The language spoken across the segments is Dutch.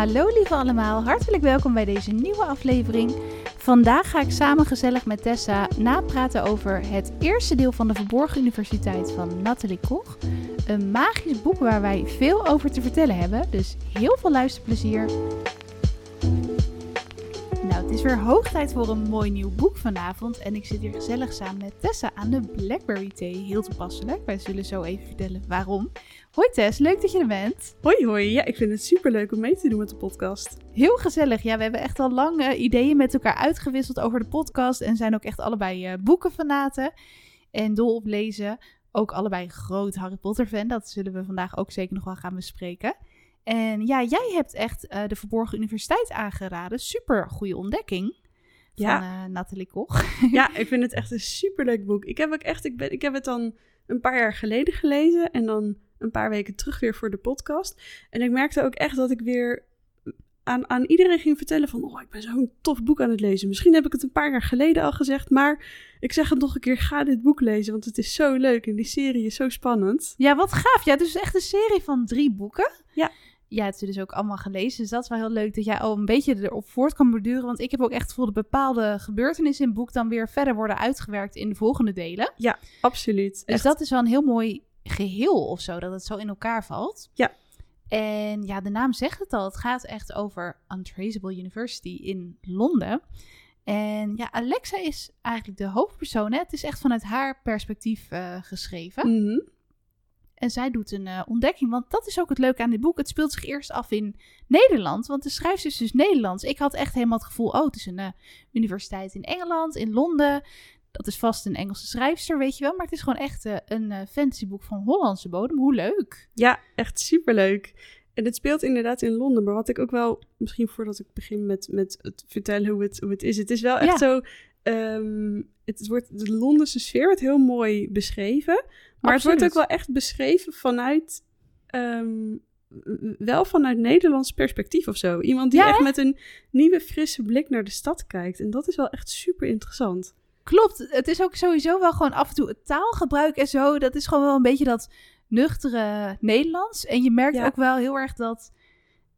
Hallo lieve allemaal, hartelijk welkom bij deze nieuwe aflevering. Vandaag ga ik samen gezellig met Tessa napraten over het eerste deel van de Verborgen Universiteit van Nathalie Koch. Een magisch boek waar wij veel over te vertellen hebben, dus heel veel luisterplezier. Het is weer hoog tijd voor een mooi nieuw boek vanavond en ik zit hier gezellig samen met Tessa aan de Blackberry Thee. Heel toepasselijk, wij zullen zo even vertellen waarom. Hoi Tess, leuk dat je er bent. Hoi hoi, ja, ik vind het super leuk om mee te doen met de podcast. Heel gezellig. Ja, we hebben echt al lang eh, ideeën met elkaar uitgewisseld over de podcast. En zijn ook echt allebei uh, boekenfanaten. En dol op lezen. Ook allebei groot Harry Potter fan. Dat zullen we vandaag ook zeker nog wel gaan bespreken. En ja, jij hebt echt uh, de Verborgen Universiteit aangeraden. Super goede ontdekking. Van ja. Nathalie Koch. ja, ik vind het echt een super leuk boek. Ik heb ook echt, ik, ben, ik heb het dan een paar jaar geleden gelezen. En dan een paar weken terug weer voor de podcast. En ik merkte ook echt dat ik weer aan, aan iedereen ging vertellen van... oh, ik ben zo'n tof boek aan het lezen. Misschien heb ik het een paar jaar geleden al gezegd... maar ik zeg het nog een keer, ga dit boek lezen... want het is zo leuk en die serie is zo spannend. Ja, wat gaaf. Ja, dus echt een serie van drie boeken. Ja. Ja, het is dus ook allemaal gelezen. Dus dat is wel heel leuk dat jij al een beetje erop voort kan borduren. Want ik heb ook echt gevoel dat bepaalde gebeurtenissen in het boek... dan weer verder worden uitgewerkt in de volgende delen. Ja, absoluut. Dus dat is wel een heel mooi geheel of zo, dat het zo in elkaar valt. Ja. En ja, de naam zegt het al. Het gaat echt over Untraceable University in Londen. En ja, Alexa is eigenlijk de hoofdpersoon. Hè? Het is echt vanuit haar perspectief uh, geschreven. Mm En zij doet een uh, ontdekking, want dat is ook het leuke aan dit boek. Het speelt zich eerst af in Nederland, want de schrijfster is dus Nederlands. Ik had echt helemaal het gevoel, oh, het is een uh, universiteit in Engeland, in Londen. Dat is vast een Engelse schrijfster, weet je wel. Maar het is gewoon echt uh, een fantasyboek van Hollandse bodem. Hoe leuk. Ja, echt superleuk. En het speelt inderdaad in Londen. Maar wat ik ook wel, misschien voordat ik begin met, met het vertellen hoe het, hoe het is. Het is wel echt ja. zo... Um, het wordt, de Londense sfeer wordt heel mooi beschreven. Maar Absoluut. het wordt ook wel echt beschreven vanuit... Um, wel vanuit Nederlands perspectief of zo. Iemand die ja, echt met een nieuwe, frisse blik naar de stad kijkt. En dat is wel echt super interessant. Klopt, het is ook sowieso wel gewoon af en toe het taalgebruik en zo. Dat is gewoon wel een beetje dat nuchtere Nederlands. En je merkt ja. ook wel heel erg dat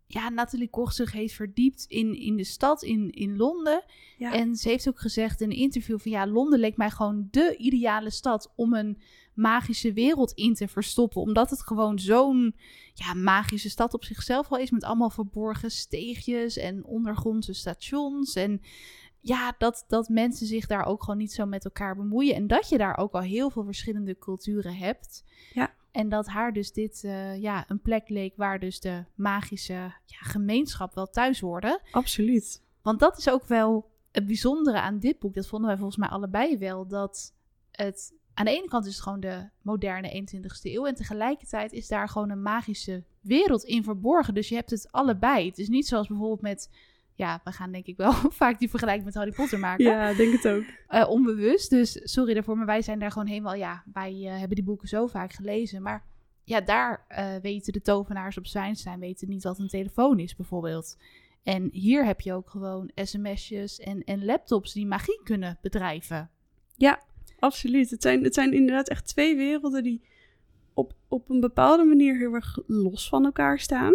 ja, Nathalie Koch zich heeft verdiept in, in de stad, in, in Londen. Ja. En ze heeft ook gezegd in een interview van ja, Londen leek mij gewoon de ideale stad om een magische wereld in te verstoppen. Omdat het gewoon zo'n ja, magische stad op zichzelf al is. Met allemaal verborgen steegjes en ondergrondse stations. En ja, dat, dat mensen zich daar ook gewoon niet zo met elkaar bemoeien. En dat je daar ook al heel veel verschillende culturen hebt. Ja. En dat haar dus dit uh, ja, een plek leek waar dus de magische ja, gemeenschap wel thuis hoorde. Absoluut. Want dat is ook wel het bijzondere aan dit boek. Dat vonden wij volgens mij allebei wel. Dat het aan de ene kant is het gewoon de moderne 21ste eeuw. En tegelijkertijd is daar gewoon een magische wereld in verborgen. Dus je hebt het allebei. Het is niet zoals bijvoorbeeld met ja, we gaan denk ik wel vaak die vergelijking met Harry Potter maken. Ja, denk het ook. Uh, onbewust, dus sorry daarvoor, maar wij zijn daar gewoon helemaal, ja, wij uh, hebben die boeken zo vaak gelezen, maar ja, daar uh, weten de tovenaars op Zwijnstein weten niet wat een telefoon is bijvoorbeeld. En hier heb je ook gewoon sms'jes en, en laptops die magie kunnen bedrijven. Ja, absoluut. Het zijn, het zijn inderdaad echt twee werelden die op, op een bepaalde manier heel erg los van elkaar staan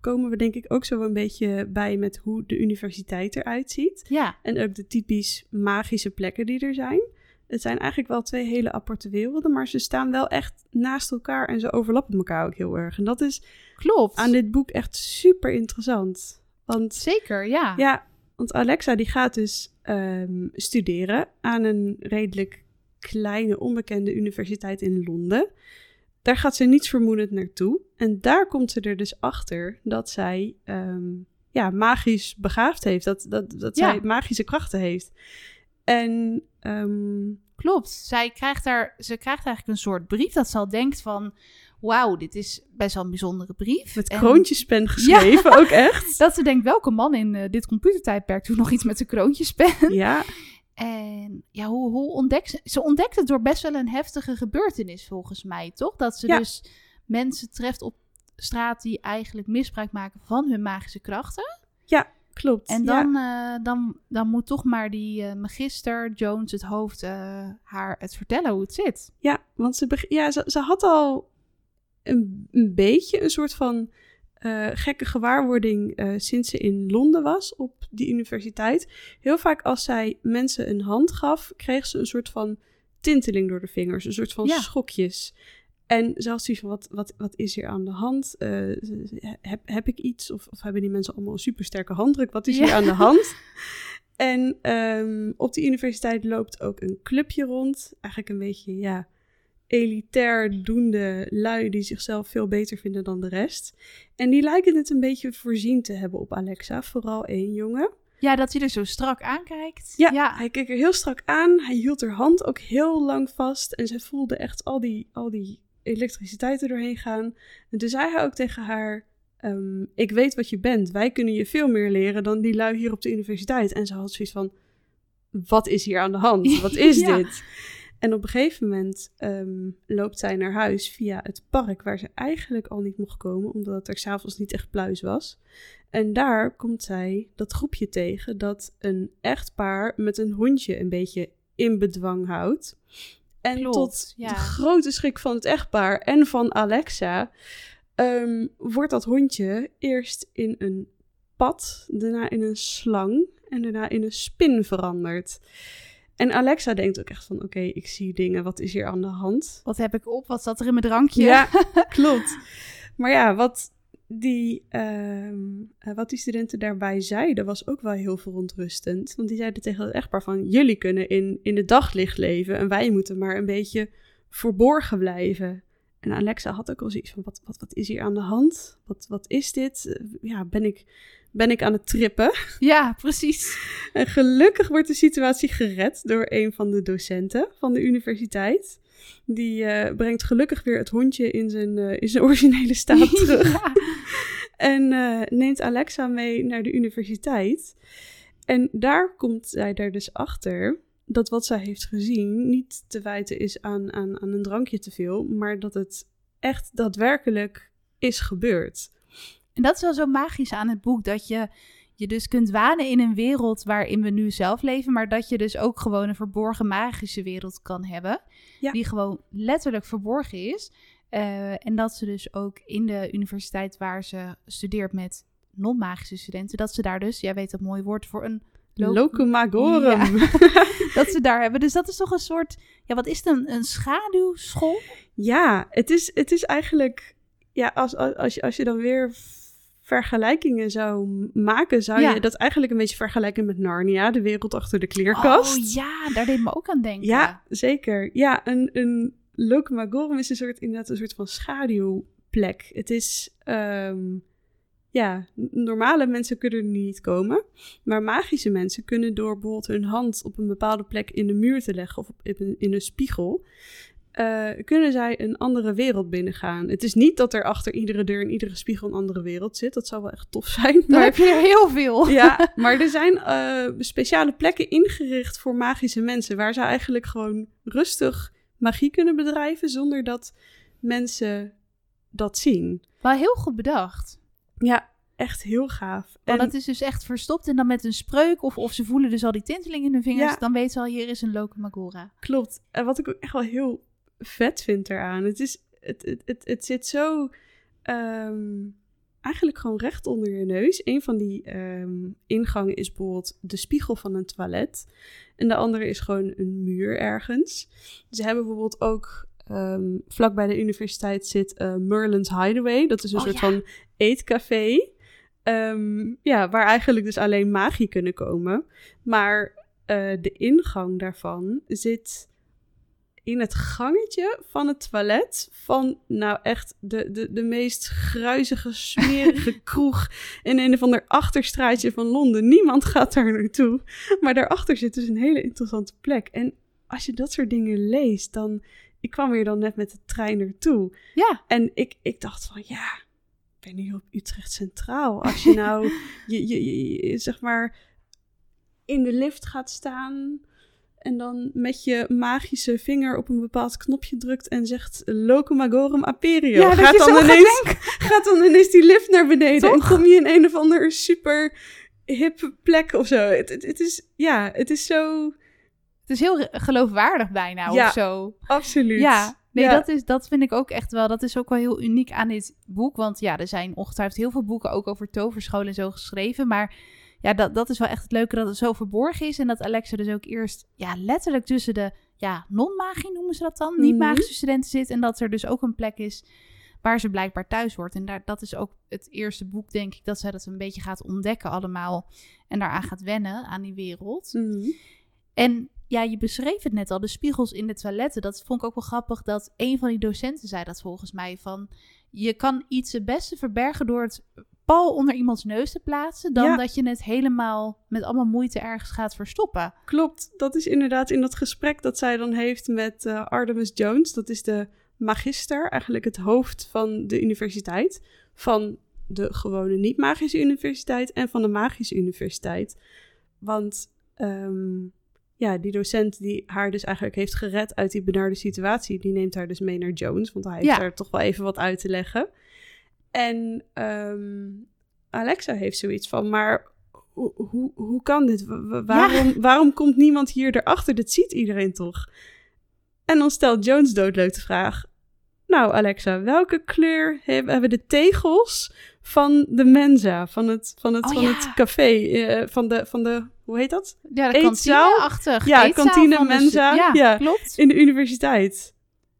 komen we denk ik ook zo een beetje bij met hoe de universiteit eruit ziet. Ja. En ook de typisch magische plekken die er zijn. Het zijn eigenlijk wel twee hele aparte werelden, maar ze staan wel echt naast elkaar en ze overlappen elkaar ook heel erg. En dat is Klopt. aan dit boek echt super interessant. Want, Zeker, ja. Ja, want Alexa die gaat dus um, studeren aan een redelijk kleine, onbekende universiteit in Londen. Daar gaat ze niets vermoedend naartoe. En daar komt ze er dus achter dat zij um, ja, magisch begaafd heeft. Dat, dat, dat ja. zij magische krachten heeft. En um, klopt. Zij krijgt daar, ze krijgt eigenlijk een soort brief dat ze al denkt van... Wauw, dit is best wel een bijzondere brief. Met en... kroontjespen geschreven, ja. ook echt. dat ze denkt, welke man in uh, dit computertijdperk doet nog iets met zijn kroontjespen? Ja. En ja, hoe, hoe ontdekt ze... Ze ontdekt het door best wel een heftige gebeurtenis volgens mij, toch? Dat ze ja. dus mensen treft op straat die eigenlijk misbruik maken van hun magische krachten. Ja, klopt. En dan, ja. uh, dan, dan moet toch maar die uh, magister Jones het hoofd uh, haar het vertellen hoe het zit. Ja, want ze, ja, ze, ze had al een, een beetje een soort van eh, gekke gewaarwording eh, sinds ze in Londen was op die universiteit. Heel vaak als zij mensen een hand gaf, kreeg ze een soort van tinteling door de vingers, een soort van Ja. schokjes. En zelfs zoiets van, wat, wat, wat is hier aan de hand? Eh, heb, heb ik iets? Of, of hebben die mensen allemaal een supersterke handdruk? Wat is Ja. hier aan de hand? En ehm, op die universiteit loopt ook een clubje rond. Eigenlijk een beetje, ja, elitair doende lui die zichzelf veel beter vinden dan de rest. En die lijken het een beetje voorzien te hebben op Alexa. Vooral één jongen. Ja, dat hij er zo strak aankijkt. Ja, hij keek er heel strak aan. Hij hield haar hand ook heel lang vast. En zij voelde echt al die, al die elektriciteit er doorheen gaan. En toen zei hij ook tegen haar... ehm, ik weet wat je bent. Wij kunnen je veel meer leren dan die lui hier op de universiteit. En ze had zoiets van... Wat is hier aan de hand? Wat is Ja. dit? En op een gegeven moment ehm, loopt zij naar huis via het park... waar ze eigenlijk al niet mocht komen... omdat het er s'avonds niet echt pluis was. En daar komt zij dat groepje tegen dat een echtpaar met een hondje een beetje in bedwang houdt. En Klopt, tot ja. de grote schrik van het echtpaar en van Alexa ehm, wordt dat hondje eerst in een pad, daarna in een slang en daarna in een spin veranderd. En Alexa denkt ook echt van, oké, ik zie dingen, wat is hier aan de hand? Wat heb ik op? Wat zat er in mijn drankje? Ja, klopt. Maar ja, wat die, ehm, eh, wat die studenten daarbij zeiden, was ook wel heel verontrustend. Want die zeiden tegen het echtpaar van, jullie kunnen in, in het daglicht leven en wij moeten maar een beetje verborgen blijven. En Alexa had ook al zoiets van, wat, wat, wat is hier aan de hand? Wat, wat is dit? Eh, Ja, ben ik, ben ik aan het trippen? Ja, precies. En gelukkig wordt de situatie gered door een van de docenten van de universiteit. Die eh, brengt gelukkig weer het hondje in zijn, eh, in zijn originele staat terug. Ja. En eh, neemt Alexa mee naar de universiteit. En daar komt zij er dus achter dat wat zij heeft gezien niet te wijten is aan, aan, aan een drankje te veel, maar dat het echt daadwerkelijk is gebeurd. En dat is wel zo magisch aan het boek, dat je je dus kunt wanen in een wereld waarin we nu zelf leven, maar dat je dus ook gewoon een verborgen magische wereld kan hebben, Ja. die gewoon letterlijk verborgen is. Eh, en dat ze dus ook in de universiteit waar ze studeert met non-magische studenten, dat ze daar dus, jij weet dat mooie woord voor een lo- Locumagorum. dat ze daar hebben. Dus dat is toch een soort, ja, wat is het, een, een schaduwschool? Ja, het is, het is eigenlijk, ja, als, als, als, je, als je dan weer vergelijkingen zou maken, zou Ja. je dat eigenlijk een beetje vergelijken met Narnia, de wereld achter de kleerkast. Oh ja, daar deed me ook aan denken. Ja, zeker. Ja, een, een Locumagorum is een soort, inderdaad een soort van schaduwplek. Het is, ehm, ja, normale mensen kunnen er niet komen. Maar magische mensen kunnen door bijvoorbeeld hun hand op een bepaalde plek in de muur te leggen of op, in, een- in een spiegel, eh, kunnen zij een andere wereld binnengaan. Het is niet dat er achter iedere deur en iedere spiegel een andere wereld zit. Dat zou wel echt tof zijn. Maar heb je er heel veel. ja, maar er zijn eh, speciale plekken ingericht voor magische mensen, waar ze eigenlijk gewoon rustig magie kunnen bedrijven zonder dat mensen dat zien. Wel heel goed bedacht. Ja, echt heel gaaf. Want En dat is dus echt verstopt en dan met een spreuk of, of ze voelen dus al die tinteling in hun vingers, Ja. dan weten ze al, hier is een Locomagora. klopt. En wat ik ook echt wel heel vet vind eraan, het is, het, het, het, het zit zo ehm, eigenlijk gewoon recht onder je neus. Een van die ehm, ingangen is bijvoorbeeld de spiegel van een toilet. En de andere is gewoon een muur ergens. Ze hebben bijvoorbeeld ook ehm vlak bij de universiteit zit eh, Merlin's Hideaway. Dat is een Oh, soort ja. van eetcafé. Ja, waar eigenlijk dus alleen magie kunnen komen. Maar eh, de ingang daarvan zit in het gangetje van het toilet van, nou echt, de, de, de meest gruizige, smerige kroeg in een of ander achterstraatje van Londen. Niemand gaat daar naartoe. Maar daarachter zit dus een hele interessante plek. En als je dat soort dingen leest, dan... Ik kwam hier dan net met de trein naartoe. Ja, En ik, ik dacht van, ja, ik ben hier op Utrecht Centraal. Als je nou, je- je- zeg maar, in de lift gaat staan... en dan met je magische vinger op een bepaald knopje drukt... en zegt Locomagorum Aperio. Ja, gaat, dan gaat ineens, gaat dan ineens die lift naar beneden... en kom je in een of ander super hippe plek of zo. Het, het, het is, ja, het is zo... het is heel geloofwaardig bijna Ja. of zo. Absoluut. Ja, Nee, Ja. dat, is, dat vind ik ook echt wel. Dat is ook wel heel uniek aan dit boek. Want ja, er zijn ongetwijfeld heel veel boeken ook over toverscholen en zo geschreven. Maar ja, dat, dat is wel echt het leuke dat het zo verborgen is. En dat Alexa dus ook eerst ja, letterlijk tussen de ja, non-magie noemen ze dat dan. Mhm. Niet-magische studenten zit. En dat er dus ook een plek is waar ze blijkbaar thuis wordt. En daar, dat is ook het eerste boek, denk ik, dat zij dat een beetje gaat ontdekken allemaal. En daaraan gaat wennen, aan die wereld. Mhm. En ja, je beschreef het net al, de spiegels in de toiletten. Dat vond ik ook wel grappig dat een van die docenten zei dat volgens mij. Van, je kan iets het beste verbergen door het pal onder iemands neus te plaatsen... dan Ja. dat je het helemaal met allemaal moeite ergens gaat verstoppen. Klopt, dat is inderdaad in dat gesprek dat zij dan heeft met eh, Artemis Jones. Dat is de magister, eigenlijk het hoofd van de universiteit. Van de gewone niet-magische universiteit en van de magische universiteit. Want ehm, ja, die docent die haar dus eigenlijk heeft gered uit die benarde situatie, die neemt haar dus mee naar Jones. Want hij heeft Ja. daar toch wel even wat uit te leggen. En ehm, Alexa heeft zoiets van, maar hoe, hoe, hoe kan dit? Wa- wa- Waarom, waarom komt niemand hier erachter? Dit ziet iedereen toch? En dan stelt Jones doodleuk de vraag. Nou, Alexa, welke kleur heb- hebben de tegels van de mensa, van het, van het, Oh, van ja. het café, eh, van, de, van de, hoe heet dat? Ja, de kantine-achtig. Ja, kantine, mensa, Ja, ja. klopt. In de universiteit.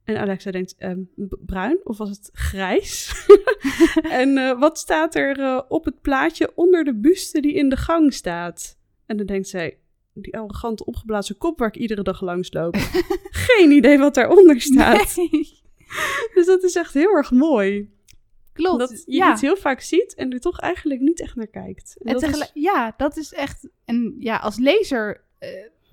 En Alexa denkt, ehm, bruin of was het grijs? en eh, wat staat er eh, op het plaatje onder de buste die in de gang staat? En dan denkt zij, die arrogante opgeblazen kop waar ik iedere dag langs loop. Geen idee wat daaronder staat. Nee, Dus dat is echt heel erg mooi. klopt. Dat je ja. iets heel vaak ziet en er toch eigenlijk niet echt naar kijkt. En En dat is- tegelijk- Ja, dat is echt. En ja, als lezer eh,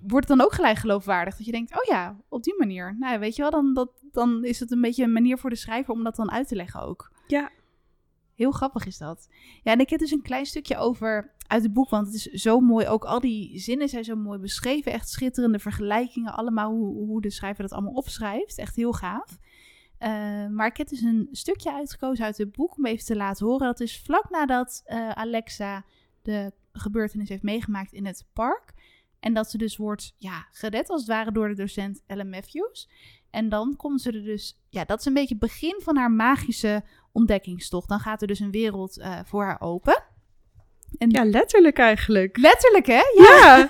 wordt het dan ook gelijk geloofwaardig. Dat je denkt, oh ja, op die manier. Nou, weet je wel, dan, dat, dan is het een beetje een manier voor de schrijver om dat dan uit te leggen ook. Ja. Heel grappig is dat. Ja, en ik heb dus een klein stukje over uit het boek, want het is zo mooi. Ook al die zinnen zijn zo mooi beschreven. Echt schitterende vergelijkingen allemaal, hoe, hoe de schrijver dat allemaal opschrijft. Echt heel gaaf. Eh, maar ik heb dus een stukje uitgekozen uit het boek om even te laten horen. Dat is vlak nadat eh, Alexa de gebeurtenis heeft meegemaakt in het park. En dat ze dus wordt ja, gered als het ware door de docent Ellen Matthews. En dan komt ze er dus... Ja, dat is een beetje het begin van haar magische ontdekkingstocht. Dan gaat er dus een wereld eh, voor haar open. En ja, letterlijk eigenlijk. letterlijk hè? Ja.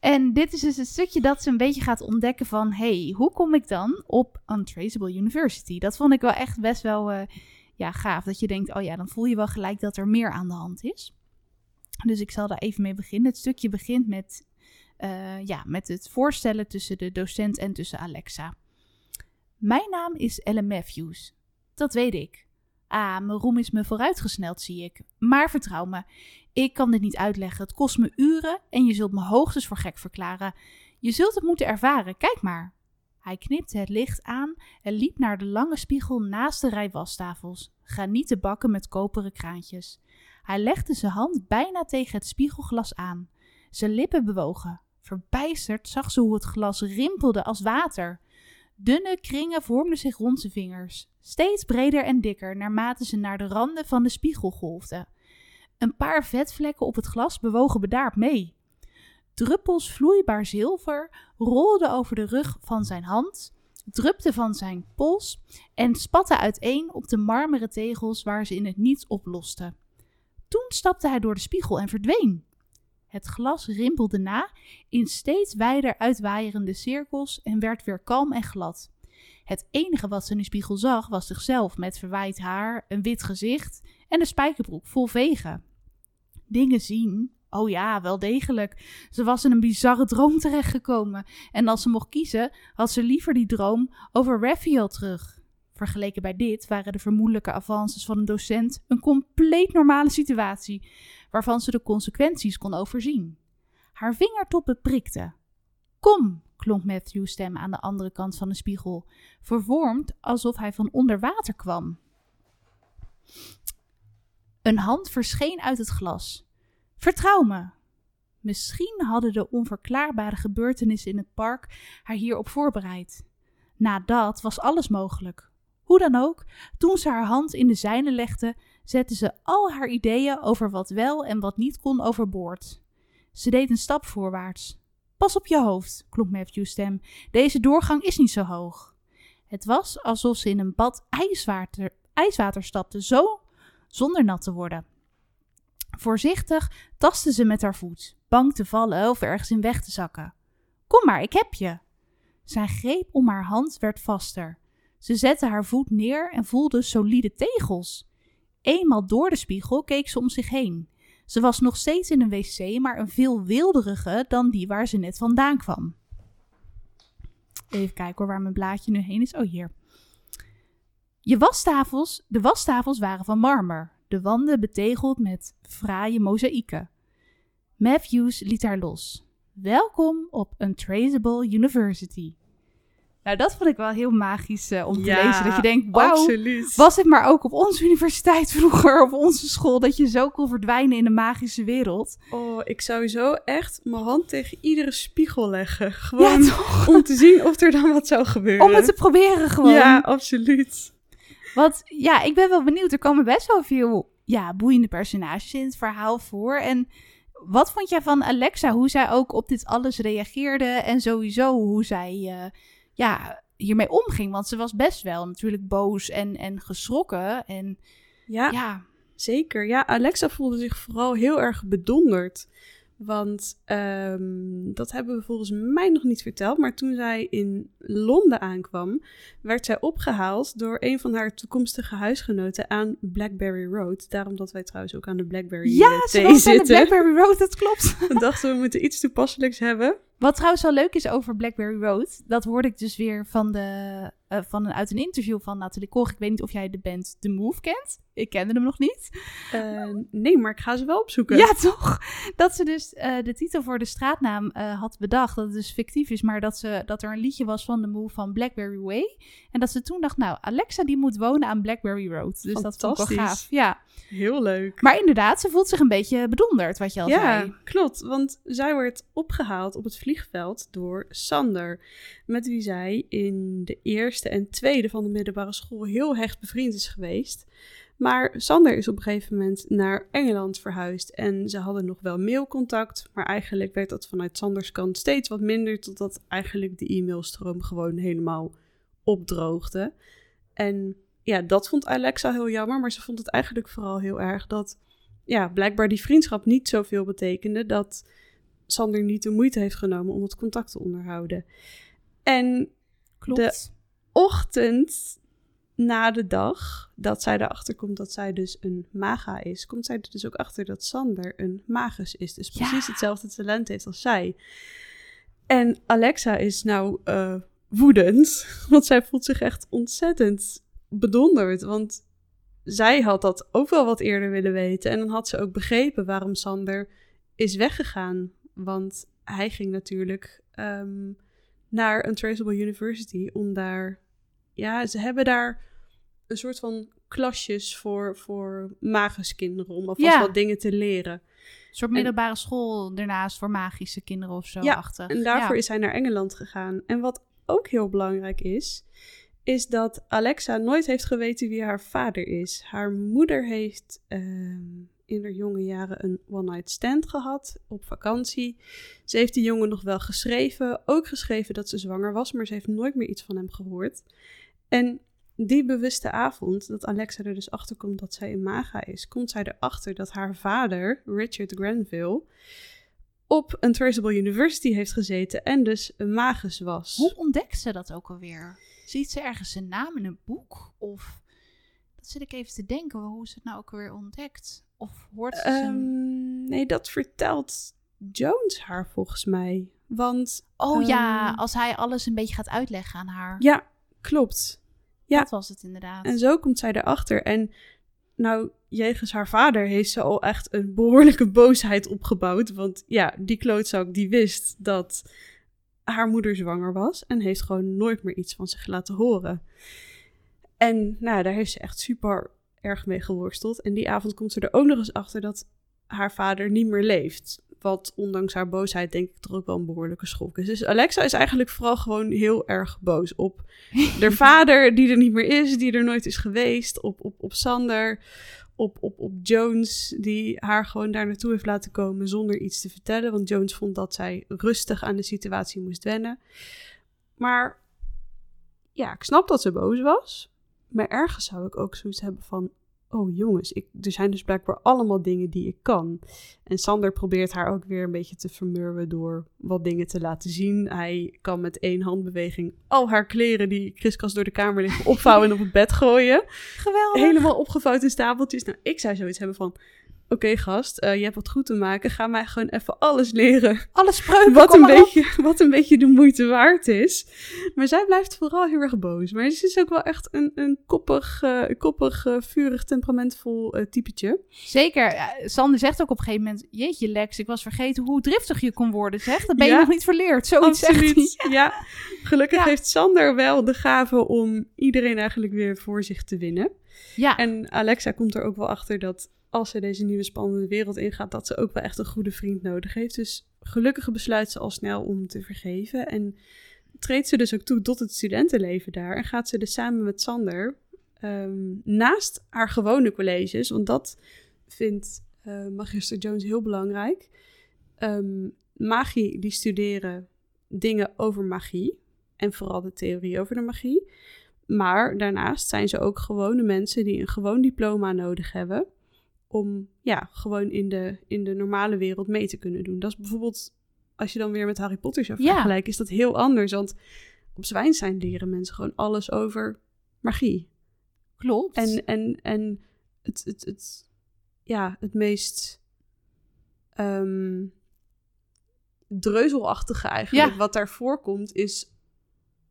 En dit is dus het stukje dat ze een beetje gaat ontdekken van... hey, hoe kom ik dan op Untraceable University? Dat vond ik wel echt best wel eh, ja, gaaf. Dat je denkt, oh ja, dan voel je wel gelijk dat er meer aan de hand is. Dus ik zal daar even mee beginnen. Het stukje begint met, eh, ja, met het voorstellen tussen de docent en tussen Alexa. Mijn naam is Ellen Matthews. Dat weet ik. Ah, mijn roem is me vooruitgesneld, zie ik. Maar vertrouw me, ik kan dit niet uitleggen. Het kost me uren en je zult me hoogstens voor gek verklaren. Je zult het moeten ervaren, kijk maar. Hij knipte het licht aan en liep naar de lange spiegel naast de rij wastafels. Granieten bakken met koperen kraantjes. Hij legde zijn hand bijna tegen het spiegelglas aan. Zijn lippen bewogen. Verbijsterd zag ze hoe het glas rimpelde als water. Dunne kringen vormden zich rond zijn vingers, steeds breder en dikker naarmate ze naar de randen van de spiegel golfden. Een paar vetvlekken op het glas bewogen bedaard mee. Druppels vloeibaar zilver rolden over de rug van zijn hand, drupten van zijn pols en spatten uiteen op de marmeren tegels waar ze in het niets oplosten. Toen stapte hij door de spiegel en verdween. Het glas rimpelde na in steeds wijder uitwaaierende cirkels en werd weer kalm en glad. Het enige wat ze in de spiegel zag was zichzelf met verwaaid haar, een wit gezicht en een spijkerbroek vol vegen. Dingen zien? Oh ja, wel degelijk. Ze was in een bizarre droom terechtgekomen. En als ze mocht kiezen, had ze liever die droom over Raphael terug. Vergeleken bij dit waren de vermoedelijke avances van een docent een compleet normale situatie, waarvan ze de consequenties kon overzien. Haar vingertoppen prikten. Kom, klonk Matthew's stem aan de andere kant van de spiegel, vervormd alsof hij van onder water kwam. Een hand verscheen uit het glas. Vertrouw me. Misschien hadden de onverklaarbare gebeurtenissen in het park haar hierop voorbereid. Na dat was alles mogelijk. Hoe dan ook, toen ze haar hand in de zijne legde, zette ze al haar ideeën over wat wel en wat niet kon overboord. Ze deed een stap voorwaarts. Pas op je hoofd, klonk Matthew's stem. Deze doorgang is niet zo hoog. Het was alsof ze in een bad ijswater, ijswater stapte, zo zonder nat te worden. Voorzichtig tastte ze met haar voet, bang te vallen of ergens in weg te zakken. Kom maar, ik heb je. Zijn greep om haar hand werd vaster. Ze zette haar voet neer en voelde solide tegels. Eenmaal door de spiegel keek ze om zich heen. Ze was nog steeds in een wc, maar een veel wilderige dan die waar ze net vandaan kwam. Even kijken waar mijn blaadje nu heen is. Oh, hier. Je wastafels, de wastafels waren van marmer, de wanden betegeld met fraaie mozaïeken. Matthews liet haar los. Welkom op Untraceable University. Nou, dat vond ik wel heel magisch uh, om te Ja, lezen. Dat je denkt, wauw, Absoluut. was het maar ook op onze universiteit vroeger, op onze school, dat je zo kon verdwijnen in de magische wereld. Oh, ik zou zo echt mijn hand tegen iedere spiegel leggen. Gewoon Ja, om te zien of er dan wat zou gebeuren. Om het te proberen gewoon. Ja, absoluut. Want ja, ik ben wel benieuwd. Er komen best wel veel ja, boeiende personages in het verhaal voor. En wat vond jij van Alexa? Hoe zij ook op dit alles reageerde en sowieso hoe zij eh, ja, hiermee omging. Want ze was best wel natuurlijk boos en, en geschrokken. En Ja, ja, zeker. Ja, Alexa voelde zich vooral heel erg bedonderd. Want ehm, dat hebben we volgens mij nog niet verteld. Maar toen zij in Londen aankwam, werd zij opgehaald door een van haar toekomstige huisgenoten aan Blackberry Road. Daarom dat wij trouwens ook aan de Blackberry ja eh, ze thee was aan de zitten. Blackberry Road, dat klopt. We dachten we moeten iets toepasselijks hebben. Wat trouwens wel leuk is over Blackberry Road, dat hoorde ik dus weer van de, eh, van een, uit een interview van Nathalie Koch. Ik weet niet of jij de band The Move kent. Ik kende hem nog niet. Eh, nee, maar ik ga ze wel opzoeken. Ja, toch? Dat ze dus eh, de titel voor de straatnaam had bedacht. Dat het dus fictief is, maar dat, ze, dat er een liedje was van The Move van Blackberry Way. En dat ze toen dacht, nou, Alexa die moet wonen aan Blackberry Road. Dus dat vond ik wel gaaf. Ja. Heel leuk. Maar inderdaad, ze voelt zich een beetje bedonderd, wat je al ja, zei. klopt. Want zij werd opgehaald op het vliegveld door Sander. Met wie zij in de eerste en tweede van de middelbare school heel hecht bevriend is geweest. Maar Sander is op een gegeven moment naar Engeland verhuisd. En ze hadden nog wel mailcontact. Maar eigenlijk werd dat vanuit Sanders kant steeds wat minder. Totdat eigenlijk de e-mailstroom gewoon helemaal opdroogde. En ja, dat vond Alexa heel jammer. Maar ze vond het eigenlijk vooral heel erg dat ja, blijkbaar die vriendschap niet zoveel betekende dat Sander niet de moeite heeft genomen om het contact te onderhouden. En Klopt. Ochtend na de dag dat zij erachter komt dat zij dus een maga is, komt zij er dus ook achter dat Sander een magus is. Dus Ja. precies hetzelfde talent heeft als zij. En Alexa is nou eh, woedend, want zij voelt zich echt ontzettend bedonderd. Want zij had dat ook wel wat eerder willen weten. En dan had ze ook begrepen waarom Sander is weggegaan. Want hij ging natuurlijk ehm, naar een Traceable University om daar... Ja, ze hebben daar een soort van klasjes voor, voor maguskinderen om alvast Ja. wat dingen te leren. Een soort middelbare school daarnaast voor magische kinderen of zo Ja. En daarvoor ja. is hij naar Engeland gegaan. En wat ook heel belangrijk is, is dat Alexa nooit heeft geweten wie haar vader is. Haar moeder heeft ehm, in haar jonge jaren een one-night stand gehad op vakantie. Ze heeft die jongen nog wel geschreven, ook geschreven dat ze zwanger was, maar ze heeft nooit meer iets van hem gehoord. En die bewuste avond, dat Alexa er dus achter komt dat zij een maga is, komt zij erachter dat haar vader, Richard Grenville, op een Traceable University heeft gezeten en dus een magus was. Hoe ontdekt ze dat ook alweer? Ziet ze ergens een naam in een boek? Of dat zit ik even te denken, hoe ze het nou ook alweer ontdekt? Of hoort ze. Ehm, nee, dat vertelt Jones haar volgens mij. Want, Oh ja, ehm, als hij alles een beetje gaat uitleggen aan haar. ja, klopt. ja. Dat was het inderdaad. En zo komt zij erachter. En nou, jegens haar vader heeft ze al echt een behoorlijke boosheid opgebouwd. Want ja, die klootzak die wist dat haar moeder zwanger was. En heeft gewoon nooit meer iets van zich laten horen. En nou, daar heeft ze echt super erg mee geworsteld. En die avond komt ze er ook nog eens achter dat haar vader niet meer leeft. Wat ondanks haar boosheid denk ik toch ook wel een behoorlijke schok is. Dus Alexa is eigenlijk vooral gewoon heel erg boos op haar vader die er niet meer is, die er nooit is geweest. Op, op, op Sander, op, op, op Jones, die haar gewoon daar naartoe heeft laten komen zonder iets te vertellen. Want Jones vond dat zij rustig aan de situatie moest wennen. Maar ja, ik snap dat ze boos was. Maar ergens zou ik ook zoiets hebben van, oh jongens, ik, er zijn dus blijkbaar allemaal dingen die ik kan. En Sander probeert haar ook weer een beetje te vermurwen door wat dingen te laten zien. Hij kan met één handbeweging al haar kleren die kriskast door de kamer liggen opvouwen en op het bed gooien. Geweldig. Helemaal opgevouwd in stapeltjes. Nou, ik zou zoiets hebben van, oké gast, uh, je hebt wat goed te maken. Ga mij gewoon even alles leren. Alles spreuken, wat een, beetje, wat een beetje de moeite waard is. Maar zij blijft vooral heel erg boos. Maar ze is ook wel echt een, een koppig, uh, koppig uh, vurig, temperamentvol typetje. Zeker. Sander zegt ook op een gegeven moment... Jeetje Lex, ik was vergeten hoe driftig je kon worden, zeg. Dat ben je ja, nog niet verleerd. Zoiets absoluut. zegt hij. Ja, gelukkig ja. heeft Sander wel de gave om iedereen eigenlijk weer voor zich te winnen. Ja. En Alexa komt er ook wel achter dat als ze deze nieuwe spannende wereld ingaat, dat ze ook wel echt een goede vriend nodig heeft. Dus gelukkig besluit ze al snel om te vergeven. En treedt ze dus ook toe tot het studentenleven daar. En gaat ze dus samen met Sander um, naast haar gewone colleges, want dat vindt uh, Magister Jones heel belangrijk. Um, magie, die studeren dingen over magie. En vooral de theorie over de magie. Maar daarnaast zijn ze ook gewone mensen die een gewoon diploma nodig hebben om ja, gewoon in de, in de normale wereld mee te kunnen doen. Dat is bijvoorbeeld, als je dan weer met Harry Potter zou vergelijken, ja. is dat heel anders. Want op Zwijnstein leren mensen gewoon alles over magie. Klopt. En, en, en het, het, het, ja, het meest um, dreuzelachtige eigenlijk, ja. wat daar voorkomt, is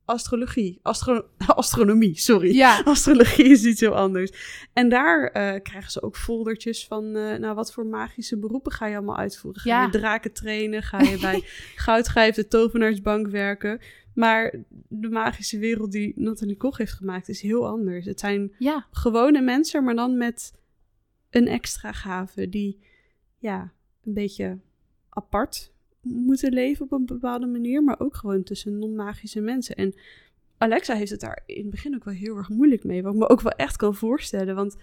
astrologie. Astro astronomie, sorry. Ja. Astrologie is iets heel anders. En daar uh, krijgen ze ook foldertjes van, uh, nou, wat voor magische beroepen ga je allemaal uitvoeren? Ga ja. je draken trainen? Ga je bij Goudgrijf, de tovenaarsbank werken? Maar de magische wereld die Nathalie Koch heeft gemaakt is heel anders. Het zijn ja. gewone mensen, maar dan met een extra gave die, ja, een beetje apart moeten leven op een bepaalde manier, maar ook gewoon tussen non-magische mensen. En Alexa heeft het daar in het begin ook wel heel erg moeilijk mee, wat ik me ook wel echt kan voorstellen. Want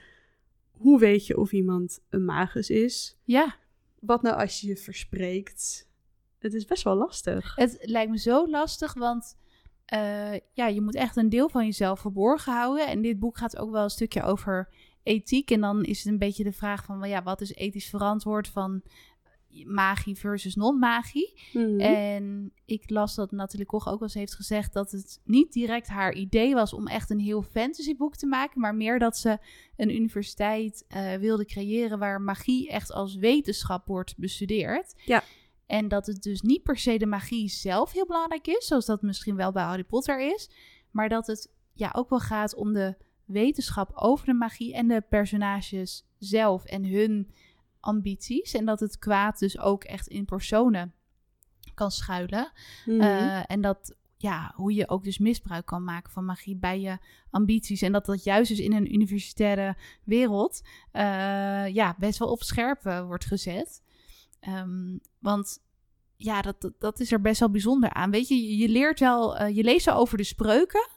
hoe weet je of iemand een magus is? Ja. Wat nou als je je verspreekt? Het is best wel lastig. Het lijkt me zo lastig, want uh, ja, je moet echt een deel van jezelf verborgen houden. En dit boek gaat ook wel een stukje over ethiek. En dan is het een beetje de vraag van, ja, wat is ethisch verantwoord van magie versus non-magie. Mhm. En ik las dat Nathalie Koch ook wel eens heeft gezegd dat het niet direct haar idee was om echt een heel fantasyboek te maken, maar meer dat ze een universiteit uh, wilde creëren waar magie echt als wetenschap wordt bestudeerd. Ja. En dat het dus niet per se de magie zelf heel belangrijk is, zoals dat misschien wel bij Harry Potter is, maar dat het ja ook wel gaat om de wetenschap over de magie en de personages zelf en hun ambities. En dat het kwaad dus ook echt in personen kan schuilen. Mhm. Uh, en dat, ja, hoe je ook dus misbruik kan maken van magie bij je ambities. En dat dat juist dus in een universitaire wereld, uh, ja, best wel op scherp uh, wordt gezet. Um, want ja, dat, dat, dat, is er best wel bijzonder aan. Weet je, je leert wel, je leest wel over de spreuken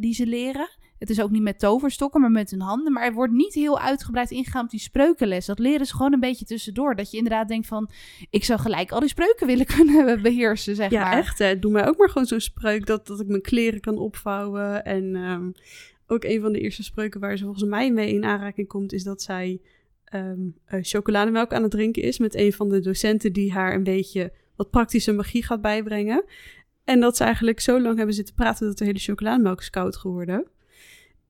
die ze leren. Het is ook niet met toverstokken, maar met hun handen. Maar er wordt niet heel uitgebreid ingegaan op die spreukenles. Dat leren ze gewoon een beetje tussendoor. Dat je inderdaad denkt van, ik zou gelijk al die spreuken willen kunnen beheersen, zeg ja, maar. Ja, echt hè. Doe mij ook maar gewoon zo'n spreuk dat, dat ik mijn kleren kan opvouwen. En um, ook een van de eerste spreuken waar ze volgens mij mee in aanraking komt, is dat zij um, chocolademelk aan het drinken is met een van de docenten die haar een beetje wat praktische magie gaat bijbrengen. En dat ze eigenlijk zo lang hebben zitten praten dat de hele chocolademelk is koud geworden.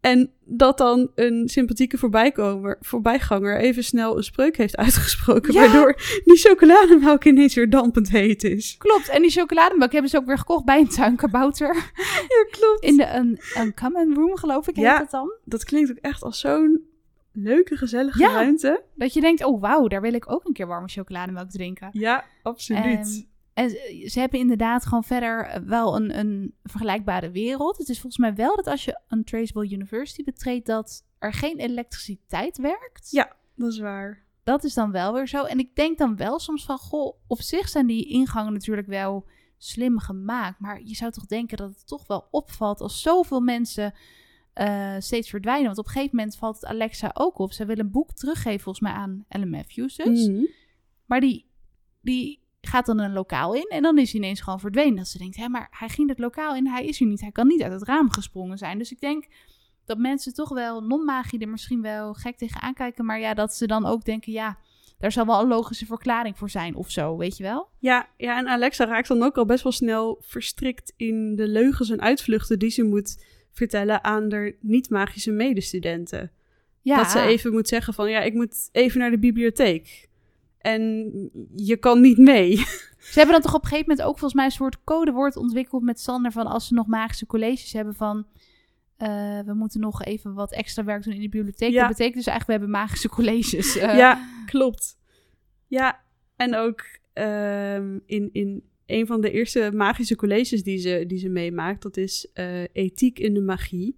En dat dan een sympathieke voorbijkomer, voorbijganger even snel een spreuk heeft uitgesproken. Ja. Waardoor die chocolademelk ineens weer dampend heet is. Klopt, en die chocolademelk hebben ze ook weer gekocht bij een tuinkabouter. Ja, klopt. In de een, een common room, geloof ik, heet Ja. dat dan. Dat klinkt ook echt als zo'n leuke, gezellige Ja. ruimte. Dat je denkt, oh wauw, daar wil ik ook een keer warme chocolademelk drinken. Ja, absoluut. Ehm, En ze ze hebben inderdaad gewoon verder eh, wel een, een vergelijkbare wereld. Het is volgens mij wel dat als je een Traceable University betreedt, dat er geen elektriciteit werkt. Ja. dat is waar. Dat is dan wel weer zo. En ik denk dan wel soms van, goh, op zich zijn die ingangen natuurlijk wel slim gemaakt. Maar je zou toch denken dat het toch wel opvalt als zoveel mensen eh, steeds verdwijnen. Want op een gegeven moment valt het Alexa ook op. Zij wil een boek teruggeven volgens mij aan Ellen Matthews dus. Mhm. Maar die, die gaat dan een lokaal in en dan is hij ineens gewoon verdwenen. Dat ze denkt, hé, maar hij ging het lokaal in, hij is hier niet. Hij kan niet uit het raam gesprongen zijn. Dus ik denk dat mensen toch wel non-magie er misschien wel gek tegen aankijken. Maar ja, dat ze dan ook denken, ja, daar zal wel een logische verklaring voor zijn of zo, weet je wel? Ja, ja, en Alexa raakt dan ook al best wel snel verstrikt in de leugens en uitvluchten die ze moet vertellen aan de niet-magische medestudenten. Ja, Dat ze even moet zeggen van, ja, ik moet even naar de bibliotheek. En je kan niet mee. Ze hebben dan toch op een gegeven moment ook volgens mij een soort codewoord ontwikkeld met Sander van als ze nog magische colleges hebben van eh, we moeten nog even wat extra werk doen in de bibliotheek. Ja. Dat betekent dus eigenlijk we hebben magische colleges. Eh, ja, klopt. Ja, en ook ehm, in, in een van de eerste magische colleges die ze, die ze meemaakt, dat is eh, ethiek in de magie.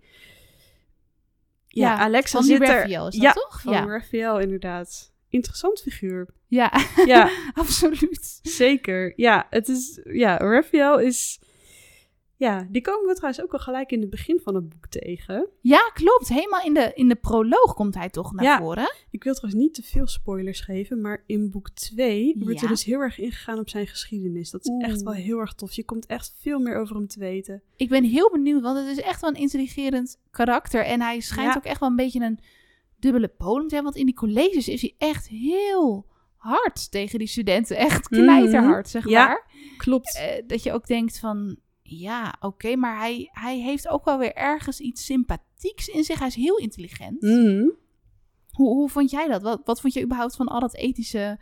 Ja, Ja, Alexa zit er. Is dat ja, toch? Van Ja. Raphael, inderdaad. Interessant figuur. Ja, Ja, absoluut. zeker. Ja, het is. Ja, Raphael is. Ja, die komen we trouwens ook al gelijk in het begin van het boek tegen. Ja, klopt. Helemaal in de, in de proloog komt hij toch naar Ja. voren. Ik wil trouwens niet te veel spoilers geven, maar in boek 2 wordt er dus heel erg ingegaan op zijn geschiedenis. Dat is echt wel heel erg tof. Je komt echt veel meer over hem te weten. Ik ben heel benieuwd, want het is echt wel een intrigerend karakter. En hij schijnt Ja. ook echt wel een beetje een dubbele bodem te hebben. Want in die colleges is hij echt heel hard tegen die studenten. Echt Mhm. knijterhard, zeg Ja. maar. Klopt. Eh, dat je ook denkt van, ja, oké, maar hij, hij heeft ook wel weer ergens iets sympathieks in zich. Hij is heel intelligent. Mhm. Hoe, hoe vond jij dat? Wat, wat vond je überhaupt van al dat ethische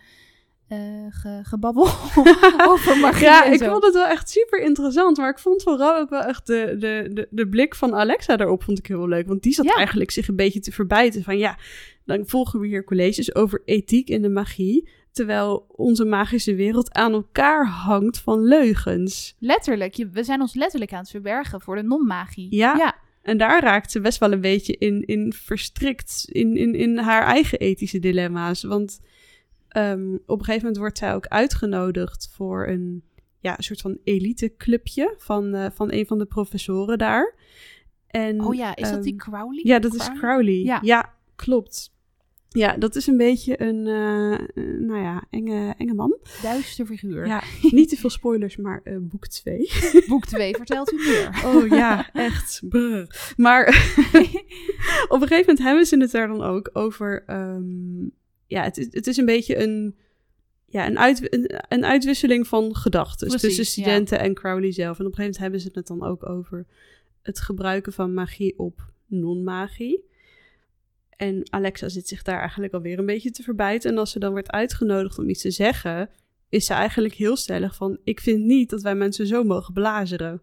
eh, ge- gebabbel over magie Ja, ik vond het wel echt super interessant. Maar ik vond vooral ook wel echt de, de, de, de blik van Alexa daarop vond ik heel leuk. Want die zat Ja. eigenlijk zich een beetje te verbijten van ja, dan volgen we hier colleges over ethiek in de magie. Terwijl onze magische wereld aan elkaar hangt van leugens. Letterlijk, je, we zijn ons letterlijk aan het verbergen voor de non-magie. Ja. ja. En daar raakt ze best wel een beetje in, in verstrikt in, in, in haar eigen ethische dilemma's. Want ehm, op een gegeven moment wordt zij ook uitgenodigd voor een, ja, een soort van eliteclubje van, eh, van een van de professoren daar. En, Oh ja, is dat die ehm, Crowley? Ja, dat is Crowley. Ja. klopt. Ja, dat is een beetje een, eh, eh, nou ja, enge, enge man. Duister figuur. Ja, niet te veel spoilers, maar eh, boek 2. Boek 2 vertelt u meer. Oh ja, echt. Brr. Maar op een gegeven moment hebben ze het daar dan ook over. ehm, ja, het, is- het is een beetje een, ja, een, uit, een, een uitwisseling van gedachten Precies, tussen ja. studenten en Crowley zelf. En op een gegeven moment hebben ze het dan ook over het gebruiken van magie op non-magie. En Alexa zit zich daar eigenlijk alweer een beetje te verbijten. En als ze dan wordt uitgenodigd om iets te zeggen, is ze eigenlijk heel stellig van: Ik vind niet dat wij mensen zo mogen belazeren.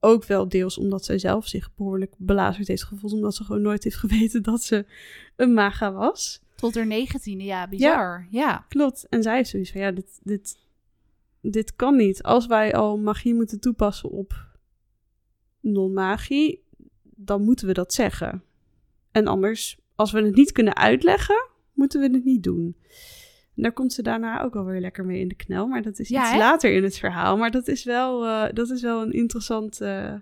Ook wel deels omdat zij zelf zich behoorlijk belazerd heeft gevoeld, omdat ze gewoon nooit heeft geweten dat ze een maga was. Tot haar negentiende, ja, bizar. Ja. Klopt. En zij heeft zoiets van: Ja, dit, dit, dit kan niet. Als wij al magie moeten toepassen op non-magie, dan moeten we dat zeggen. En anders, als we het niet kunnen uitleggen, moeten we het niet doen. En daar komt ze daarna ook alweer lekker mee in de knel. Maar dat is Ja, iets hè? later in het verhaal. Maar dat is wel, eh, dat is wel een, interessant, eh,